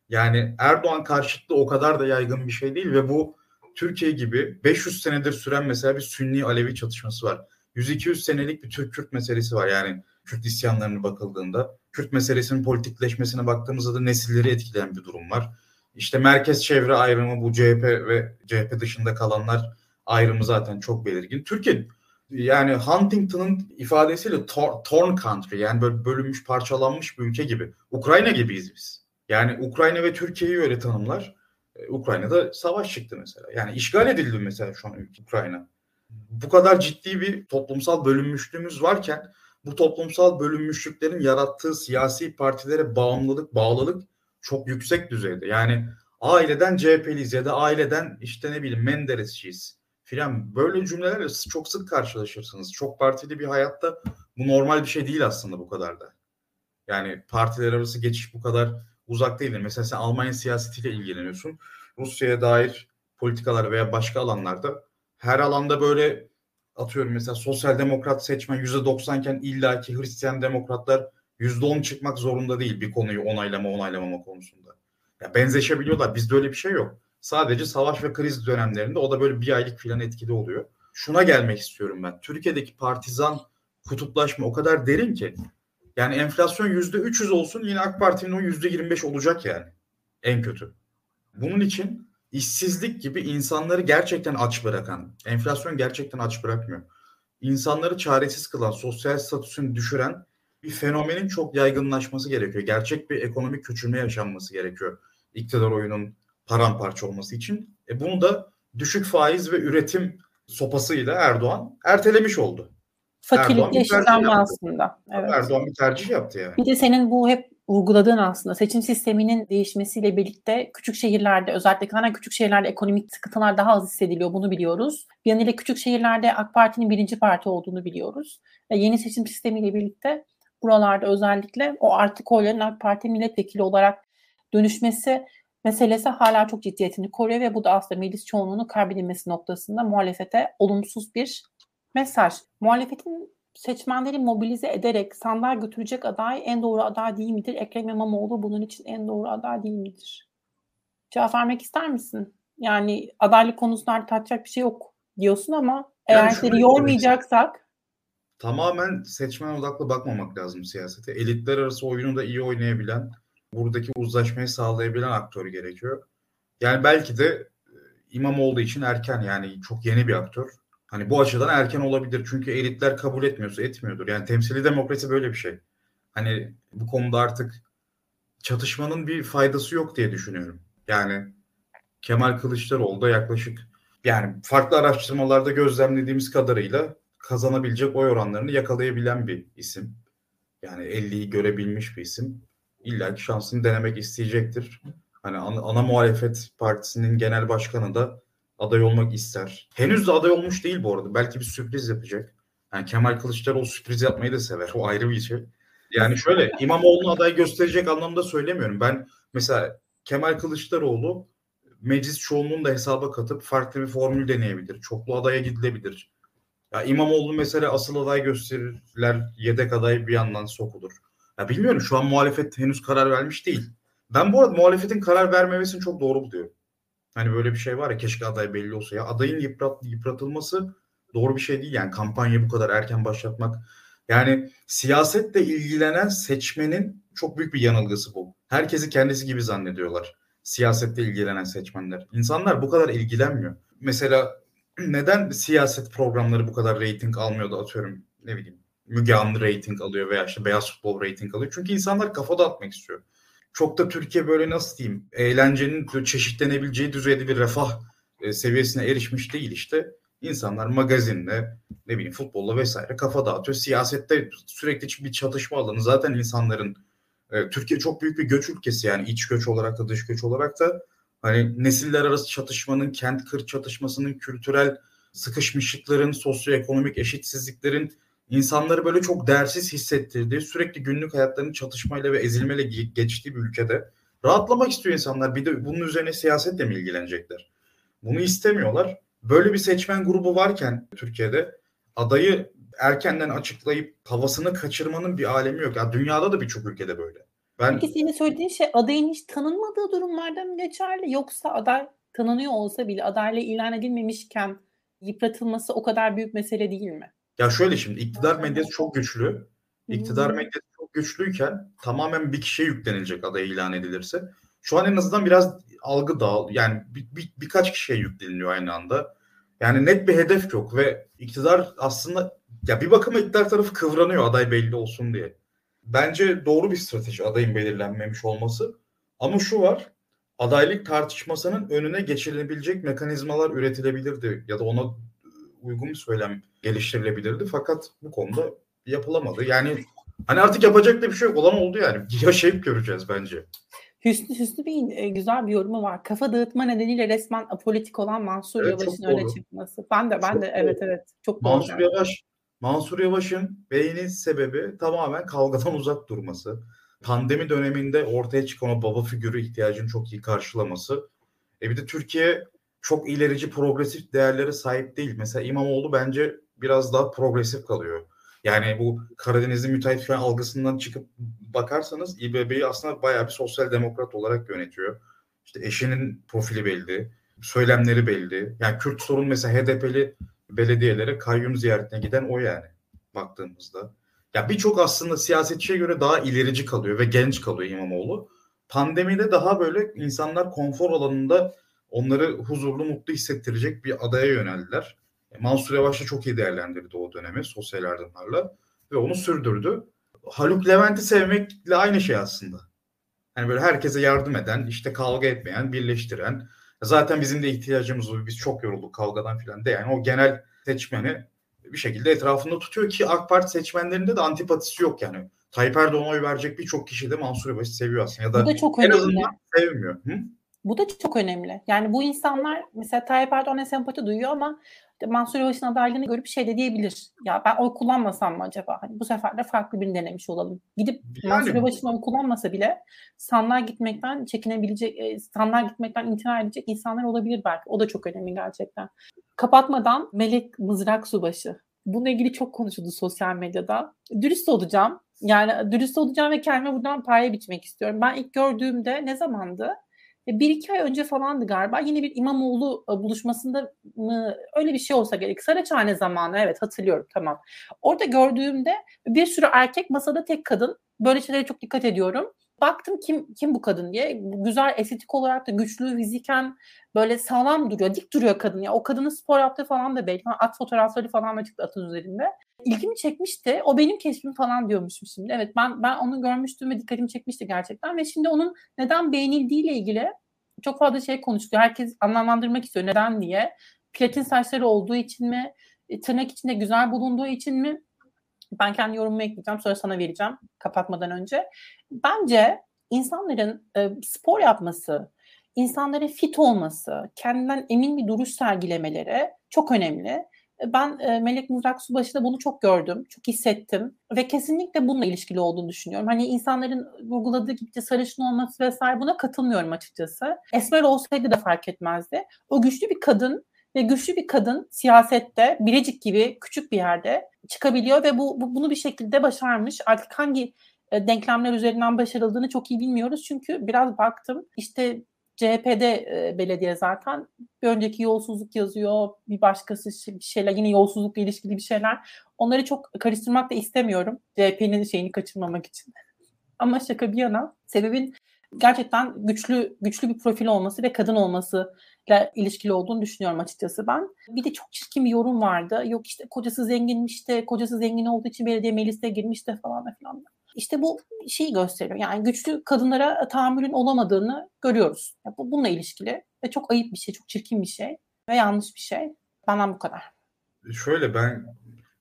Yani Erdoğan karşıtlığı o kadar da yaygın bir şey değil ve bu Türkiye gibi 500 senedir süren mesela bir Sünni Alevi çatışması var. 100-200 senelik bir Türk-Kürt meselesi var. Yani Kürt isyanlarına bakıldığında. Kürt meselesinin politikleşmesine baktığımızda da nesilleri etkileyen bir durum var. İşte merkez çevre ayrımı bu CHP ve CHP dışında kalanlar ayrımı zaten çok belirgin. Türkiye yani Huntington'ın ifadesiyle tor, torn country yani böyle bölünmüş parçalanmış bir ülke gibi. Ukrayna gibiyiz biz. Yani Ukrayna ve Türkiye'yi öyle tanımlar. Ee, Ukrayna'da savaş çıktı mesela. Yani işgal edildi mesela şu an Ukrayna. Bu kadar ciddi bir toplumsal bölünmüşlüğümüz varken bu toplumsal bölünmüşlüklerin yarattığı siyasi partilere bağımlılık, bağlılık çok yüksek düzeyde. Yani aileden CHP'liyiz ya da aileden işte ne bileyim Menderesçiyiz filan böyle cümlelerle çok sık karşılaşırsınız. Çok partili bir hayatta bu normal bir şey değil aslında bu kadar da. Yani partiler arası geçiş bu kadar uzak değildir. Mesela sen Almanya siyasetiyle ilgileniyorsun. Rusya'ya dair politikalar veya başka alanlarda her alanda böyle atıyorum mesela sosyal demokrat seçmen %90 iken illaki Hristiyan demokratlar %10 çıkmak zorunda değil bir konuyu onaylama onaylamama konusunda. Ya benzeşebiliyorlar. Bizde öyle bir şey yok. Sadece savaş ve kriz dönemlerinde o da böyle bir aylık filan etkili oluyor. Şuna gelmek istiyorum ben. Türkiye'deki partizan kutuplaşma o kadar derin ki yani enflasyon yüzde 300 olsun yine AK Parti'nin o yüzde 25 olacak yani. En kötü. Bunun için işsizlik gibi insanları gerçekten aç bırakan, enflasyon gerçekten aç bırakmıyor. İnsanları çaresiz kılan, sosyal statüsünü düşüren bir fenomenin çok yaygınlaşması gerekiyor. Gerçek bir ekonomik küçülme yaşanması gerekiyor. İktidar oyunun paramparça olması için. E bunu da düşük faiz ve üretim sopasıyla Erdoğan ertelemiş oldu. Fakirlik eşitlenme aslında. Evet. Erdoğan bir tercih yaptı yani. Bir de senin bu hep vurguladığın aslında seçim sisteminin değişmesiyle birlikte küçük şehirlerde özellikle küçük şehirlerde ekonomik sıkıntılar daha az hissediliyor bunu biliyoruz. Bir yanıyla küçük şehirlerde AK Parti'nin birinci parti olduğunu biliyoruz. Ve yeni seçim sistemiyle birlikte buralarda özellikle o artık oyların AK Parti milletvekili olarak dönüşmesi meselesi hala çok ciddiyetini koruyor ve bu da aslında meclis çoğunluğunu kaybedilmesi noktasında muhalefete olumsuz bir mesaj. Muhalefetin seçmenleri mobilize ederek sandığa götürecek aday en doğru aday değil midir? Ekrem İmamoğlu bunun için en doğru aday değil midir? Cevap vermek ister misin? Yani adaylık konusunda tartışacak bir şey yok diyorsun ama eğer seni yormayacaksak tamamen seçmen odaklı bakmamak lazım siyasete. Elitler arası oyunu da iyi oynayabilen, buradaki uzlaşmayı sağlayabilen aktör gerekiyor. Yani belki de e, İmamoğlu için erken yani çok yeni bir aktör. Hani bu açıdan erken olabilir. Çünkü elitler kabul etmiyorsa etmiyordur. Yani temsili demokrasi böyle bir şey. Hani bu konuda artık çatışmanın bir faydası yok diye düşünüyorum. Yani Kemal Kılıçdaroğlu da yaklaşık yani farklı araştırmalarda gözlemlediğimiz kadarıyla kazanabilecek oy oranlarını yakalayabilen bir isim. Yani 50'yi görebilmiş bir isim. İlla ki şansını denemek isteyecektir. Hani ana, ana muhalefet partisinin genel başkanı da aday olmak ister. Henüz de aday olmuş değil bu arada. Belki bir sürpriz yapacak. Yani Kemal Kılıçdaroğlu sürpriz yapmayı da sever. O ayrı bir şey. Yani şöyle İmamoğlu'nu aday gösterecek anlamda söylemiyorum. Ben mesela Kemal Kılıçdaroğlu meclis çoğunluğunu da hesaba katıp farklı bir formül deneyebilir. Çoklu adaya gidilebilir. Ya İmamoğlu mesela asıl aday gösterirler, yedek aday bir yandan sokulur. Ya bilmiyorum şu an muhalefet henüz karar vermiş değil. Ben bu arada muhalefetin karar vermemesini çok doğru buluyorum. Hani böyle bir şey var ya keşke aday belli olsa. Ya adayın yıprat, yıpratılması doğru bir şey değil. Yani kampanya bu kadar erken başlatmak. Yani siyasetle ilgilenen seçmenin çok büyük bir yanılgısı bu. Herkesi kendisi gibi zannediyorlar. Siyasetle ilgilenen seçmenler. İnsanlar bu kadar ilgilenmiyor. Mesela neden siyaset programları bu kadar reyting almıyordu atıyorum ne bileyim Müge Anlı reyting alıyor veya işte Beyaz Futbol reyting alıyor. Çünkü insanlar kafa dağıtmak istiyor. Çok da Türkiye böyle nasıl diyeyim eğlencenin çeşitlenebileceği düzeyde bir refah e, seviyesine erişmiş değil işte. İnsanlar magazinle ne bileyim futbolla vesaire kafa dağıtıyor. Siyasette sürekli bir çatışma alanı. Zaten insanların e, Türkiye çok büyük bir göç ülkesi yani iç göç olarak da dış göç olarak da hani nesiller arası çatışmanın, kent kır çatışmasının, kültürel sıkışmışlıkların, sosyoekonomik eşitsizliklerin insanları böyle çok değersiz hissettirdiği, sürekli günlük hayatlarının çatışmayla ve ezilmeyle geçtiği bir ülkede rahatlamak istiyor insanlar. Bir de bunun üzerine siyasetle mi ilgilenecekler? Bunu istemiyorlar. Böyle bir seçmen grubu varken Türkiye'de adayı erkenden açıklayıp havasını kaçırmanın bir alemi yok. Yani dünyada da birçok ülkede böyle. Ben... Peki senin söylediğin şey adayın hiç tanınmadığı durumlarda mı geçerli yoksa aday tanınıyor olsa bile adayla ilan edilmemişken yıpratılması o kadar büyük mesele değil mi? Ya şöyle şimdi iktidar medyası çok güçlü. İktidar medyası çok güçlüyken tamamen bir kişiye yüklenilecek aday ilan edilirse. Şu an en azından biraz algı dağıl yani bir, bir, birkaç kişiye yükleniliyor aynı anda. Yani net bir hedef yok ve iktidar aslında ya bir bakıma iktidar tarafı kıvranıyor aday belli olsun diye. Bence doğru bir strateji adayın belirlenmemiş olması. Ama şu var adaylık tartışmasının önüne geçilebilecek mekanizmalar üretilebilirdi ya da ona uygun bir söylem geliştirilebilirdi. Fakat bu konuda yapılamadı. Yani hani artık yapacak da bir şey yok. Olan oldu yani. Yaşayıp göreceğiz bence. Hüsnü Hüsnü Bey'in e, güzel bir yorumu var. Kafa dağıtma nedeniyle resmen apolitik olan Mansur evet, Yavaş'ın öyle çıkması. Ben de ben çok de doğru. evet evet çok doğru. Mansur Yavaş Mansur Yavaş'ın beynin sebebi tamamen kavgadan uzak durması. Pandemi döneminde ortaya çıkan o baba figürü ihtiyacını çok iyi karşılaması. E bir de Türkiye çok ilerici progresif değerlere sahip değil. Mesela İmamoğlu bence biraz daha progresif kalıyor. Yani bu Karadenizli müteahhit falan algısından çıkıp bakarsanız İBB'yi aslında bayağı bir sosyal demokrat olarak yönetiyor. İşte eşinin profili belli, söylemleri belli. Yani Kürt sorun mesela HDP'li belediyelere kayyum ziyaretine giden o yani baktığımızda. Ya birçok aslında siyasetçiye göre daha ilerici kalıyor ve genç kalıyor İmamoğlu. Pandemide daha böyle insanlar konfor alanında onları huzurlu, mutlu hissettirecek bir adaya yöneldiler. E, Mansur Yavaş da çok iyi değerlendirdi o dönemi sosyal yardımlarla ve onu sürdürdü. Haluk Levent'i sevmekle aynı şey aslında. Yani böyle herkese yardım eden, işte kavga etmeyen, birleştiren. Zaten bizim de ihtiyacımız var. Biz çok yorulduk kavgadan filan de. Yani o genel seçmeni bir şekilde etrafında tutuyor ki AK Parti seçmenlerinde de antipatisi yok yani. Tayyip Erdoğan'a oy verecek birçok kişi de Mansur Yavaş'ı seviyor aslında. Ya da, Bu da çok en önemli. azından sevmiyor. Hı? Bu da çok önemli. Yani bu insanlar mesela Tayyip Erdoğan'a sempati duyuyor ama Mansur Yavaş'ın adaylığını görüp şey de diyebilir. Ya ben oy kullanmasam mı acaba? Hani bu sefer de farklı birini denemiş olalım. Gidip yani. Mansur Yavaş'ın oy kullanmasa bile sandığa gitmekten çekinebilecek, e, sandığa gitmekten intihar edecek insanlar olabilir belki. O da çok önemli gerçekten. Kapatmadan Melek Mızrak Subaşı. Bununla ilgili çok konuşuldu sosyal medyada. Dürüst olacağım. Yani dürüst olacağım ve kendime buradan paya biçmek istiyorum. Ben ilk gördüğümde ne zamandı? Bir iki ay önce falandı galiba yine bir İmamoğlu e, buluşmasında mı öyle bir şey olsa gerek. Saraçhane zamanı evet hatırlıyorum tamam. Orada gördüğümde bir sürü erkek masada tek kadın. Böyle şeylere çok dikkat ediyorum. Baktım kim kim bu kadın diye. Güzel estetik olarak da güçlü fiziken böyle sağlam duruyor. Dik duruyor kadın ya. O kadının spor yaptığı falan da belli. At fotoğrafları falan da çıktı atın üzerinde. İlgimi çekmişti. O benim keşfim falan diyormuşum şimdi. Evet ben ben onu görmüştüm ve dikkatimi çekmişti gerçekten. Ve şimdi onun neden beğenildiğiyle ilgili çok fazla şey konuşuluyor. Herkes anlamlandırmak istiyor. Neden diye. Platin saçları olduğu için mi? E, tırnak içinde güzel bulunduğu için mi? Ben kendi yorumumu ekleyeceğim sonra sana vereceğim kapatmadan önce. Bence insanların e, spor yapması, insanların fit olması, kendinden emin bir duruş sergilemeleri çok önemli. E, ben e, Melek Mızrak Subaşı'da bunu çok gördüm, çok hissettim ve kesinlikle bununla ilişkili olduğunu düşünüyorum. Hani insanların vurguladığı gibi sarışın olması vesaire buna katılmıyorum açıkçası. Esmer olsaydı da fark etmezdi. O güçlü bir kadın ve güçlü bir kadın siyasette Bilecik gibi küçük bir yerde çıkabiliyor ve bu, bu bunu bir şekilde başarmış. Artık hangi e, denklemler üzerinden başarıldığını çok iyi bilmiyoruz. Çünkü biraz baktım işte CHP'de e, belediye zaten bir önceki yolsuzluk yazıyor, bir başkası bir şeyler yine yolsuzlukla ilişkili bir şeyler. Onları çok karıştırmak da istemiyorum CHP'nin şeyini kaçırmamak için. Ama şaka bir yana sebebin gerçekten güçlü güçlü bir profil olması ve kadın olması ile ilişkili olduğunu düşünüyorum açıkçası ben. Bir de çok çirkin bir yorum vardı. Yok işte kocası zenginmiş de kocası zengin olduğu için belediye meclisine girmiş de falan filan. İşte bu şeyi gösteriyor. Yani güçlü kadınlara tahammülün olamadığını görüyoruz. Yani bu bununla ilişkili ve çok ayıp bir şey, çok çirkin bir şey ve yanlış bir şey. Benden bu kadar. Şöyle ben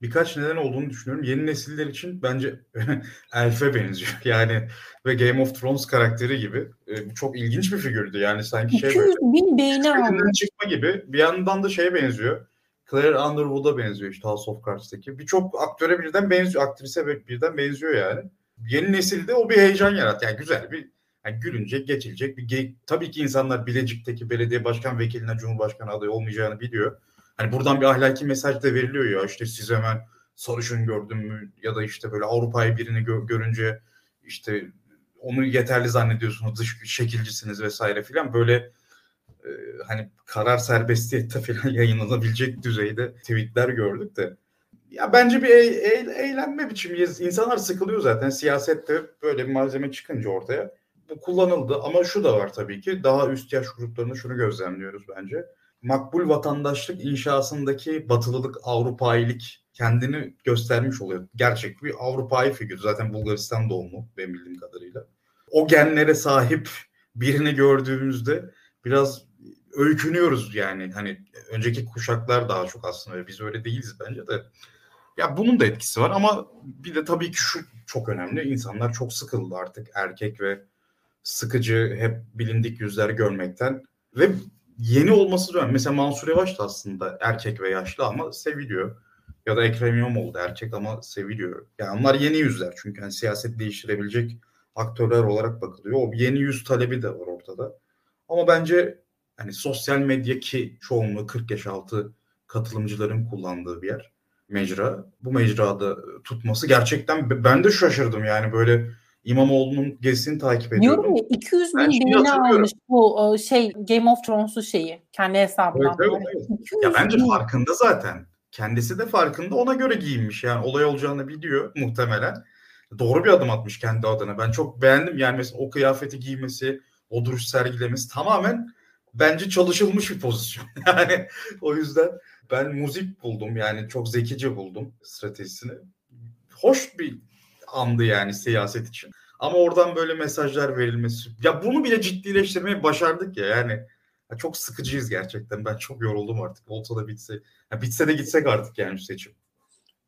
birkaç neden olduğunu düşünüyorum. Yeni nesiller için bence Elf'e benziyor. Yani ve Game of Thrones karakteri gibi e, çok ilginç bir figürdü. Yani sanki şey 200 bin beğeni aldı. çıkma gibi. Bir yandan da şeye benziyor. Claire Underwood'a benziyor işte House of Cards'taki. Birçok aktöre birden benziyor. Aktrise birden benziyor yani. Yeni nesilde o bir heyecan yarat. Yani güzel bir yani gülünecek, geçilecek bir geyik. Tabii ki insanlar Bilecik'teki belediye başkan vekiline Cumhurbaşkanı adayı olmayacağını biliyor. Hani buradan bir ahlaki mesaj da veriliyor ya işte siz hemen sarışın gördün mü ya da işte böyle Avrupa'yı birini gö- görünce işte onu yeterli zannediyorsunuz dış şekilcisiniz vesaire filan. Böyle e, hani karar serbestiyette falan yayınlanabilecek düzeyde tweetler gördük de. Ya bence bir e- e- eğlenme biçimi. İnsanlar sıkılıyor zaten. Siyasette böyle bir malzeme çıkınca ortaya. Bu kullanıldı ama şu da var tabii ki. Daha üst yaş gruplarında şunu gözlemliyoruz bence makbul vatandaşlık inşasındaki batılılık, Avrupailik kendini göstermiş oluyor. Gerçek bir Avrupa'yı figür. Zaten Bulgaristan doğumlu benim bildiğim kadarıyla. O genlere sahip birini gördüğümüzde biraz öykünüyoruz yani. Hani önceki kuşaklar daha çok aslında biz öyle değiliz bence de. Ya bunun da etkisi var ama bir de tabii ki şu çok önemli. İnsanlar çok sıkıldı artık erkek ve sıkıcı hep bilindik yüzler görmekten ve yeni olması da mesela Mansur Yavaş da aslında erkek ve yaşlı ama seviliyor. Ya da Ekrem İmamoğlu da erkek ama seviliyor. Yani onlar yeni yüzler çünkü hani siyaset değiştirebilecek aktörler olarak bakılıyor. O yeni yüz talebi de var ortada. Ama bence hani sosyal medya ki çoğunluğu 40 yaş altı katılımcıların kullandığı bir yer mecra. Bu mecrada tutması gerçekten ben de şaşırdım yani böyle İmamoğlu'nun gezisini takip ediyorum. Diyorum ya 200 bin beğeni almış bu şey Game of Thrones'u şeyi kendi hesabından. Evet, evet, evet. Ya bence bin. farkında zaten. Kendisi de farkında ona göre giyinmiş yani olay olacağını biliyor muhtemelen. Doğru bir adım atmış kendi adına. Ben çok beğendim yani mesela o kıyafeti giymesi, o duruş sergilemesi tamamen bence çalışılmış bir pozisyon. Yani o yüzden ben müzik buldum yani çok zekice buldum stratejisini. Hoş bir andı yani siyaset için. Ama oradan böyle mesajlar verilmesi. Ya bunu bile ciddileştirmeyi başardık ya yani. Ya çok sıkıcıyız gerçekten. Ben çok yoruldum artık. Olsa da bitse. Ya bitse de gitsek artık yani seçim.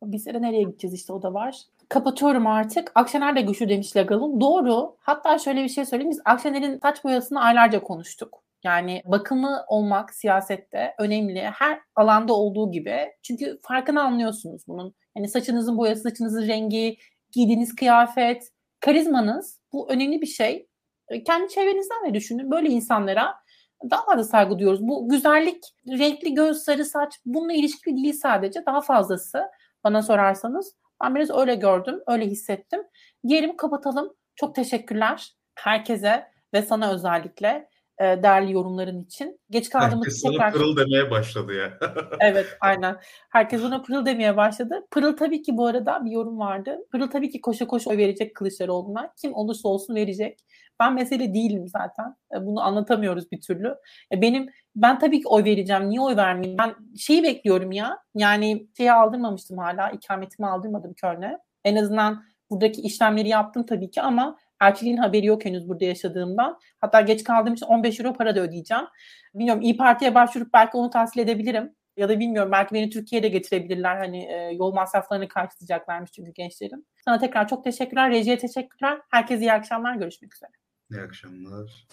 Bitse de nereye gideceğiz işte o da var. Kapatıyorum artık. Akşener de güçlü demiş Legal'ın. Doğru. Hatta şöyle bir şey söyleyeyim. Biz Akşener'in saç boyasını aylarca konuştuk. Yani bakımı olmak siyasette önemli. Her alanda olduğu gibi. Çünkü farkını anlıyorsunuz bunun. Yani saçınızın boyası, saçınızın rengi, giydiğiniz kıyafet, karizmanız bu önemli bir şey. E, kendi çevrenizden de düşünün. Böyle insanlara daha fazla saygı duyuyoruz. Bu güzellik, renkli göz, sarı saç bununla ilişkili değil sadece. Daha fazlası bana sorarsanız. Ben biraz öyle gördüm, öyle hissettim. Diyelim kapatalım. Çok teşekkürler herkese ve sana özellikle. E, değerli yorumların için. Geç kaldığımız Herkes tekrar... sana pırıl demeye başladı ya. evet aynen. Herkes ona pırıl demeye başladı. Pırıl tabii ki bu arada bir yorum vardı. Pırıl tabii ki koşa koşa oy verecek Kılıçdaroğlu'na. Kim olursa olsun verecek. Ben mesele değilim zaten. E, bunu anlatamıyoruz bir türlü. E, benim ben tabii ki oy vereceğim. Niye oy vermeyeyim? Ben şeyi bekliyorum ya. Yani şeyi aldırmamıştım hala. İkametimi aldırmadım Köln'e. En azından buradaki işlemleri yaptım tabii ki ama Elçiliğin haberi yok henüz burada yaşadığımdan. Hatta geç kaldığım için 15 euro para da ödeyeceğim. Bilmiyorum İyi Parti'ye başvurup belki onu tahsil edebilirim. Ya da bilmiyorum belki beni Türkiye'de getirebilirler. Hani e, yol masraflarını karşılayacaklarmış çünkü gençlerin. Sana tekrar çok teşekkürler. Rejiye teşekkürler. Herkese iyi akşamlar. Görüşmek üzere. İyi akşamlar.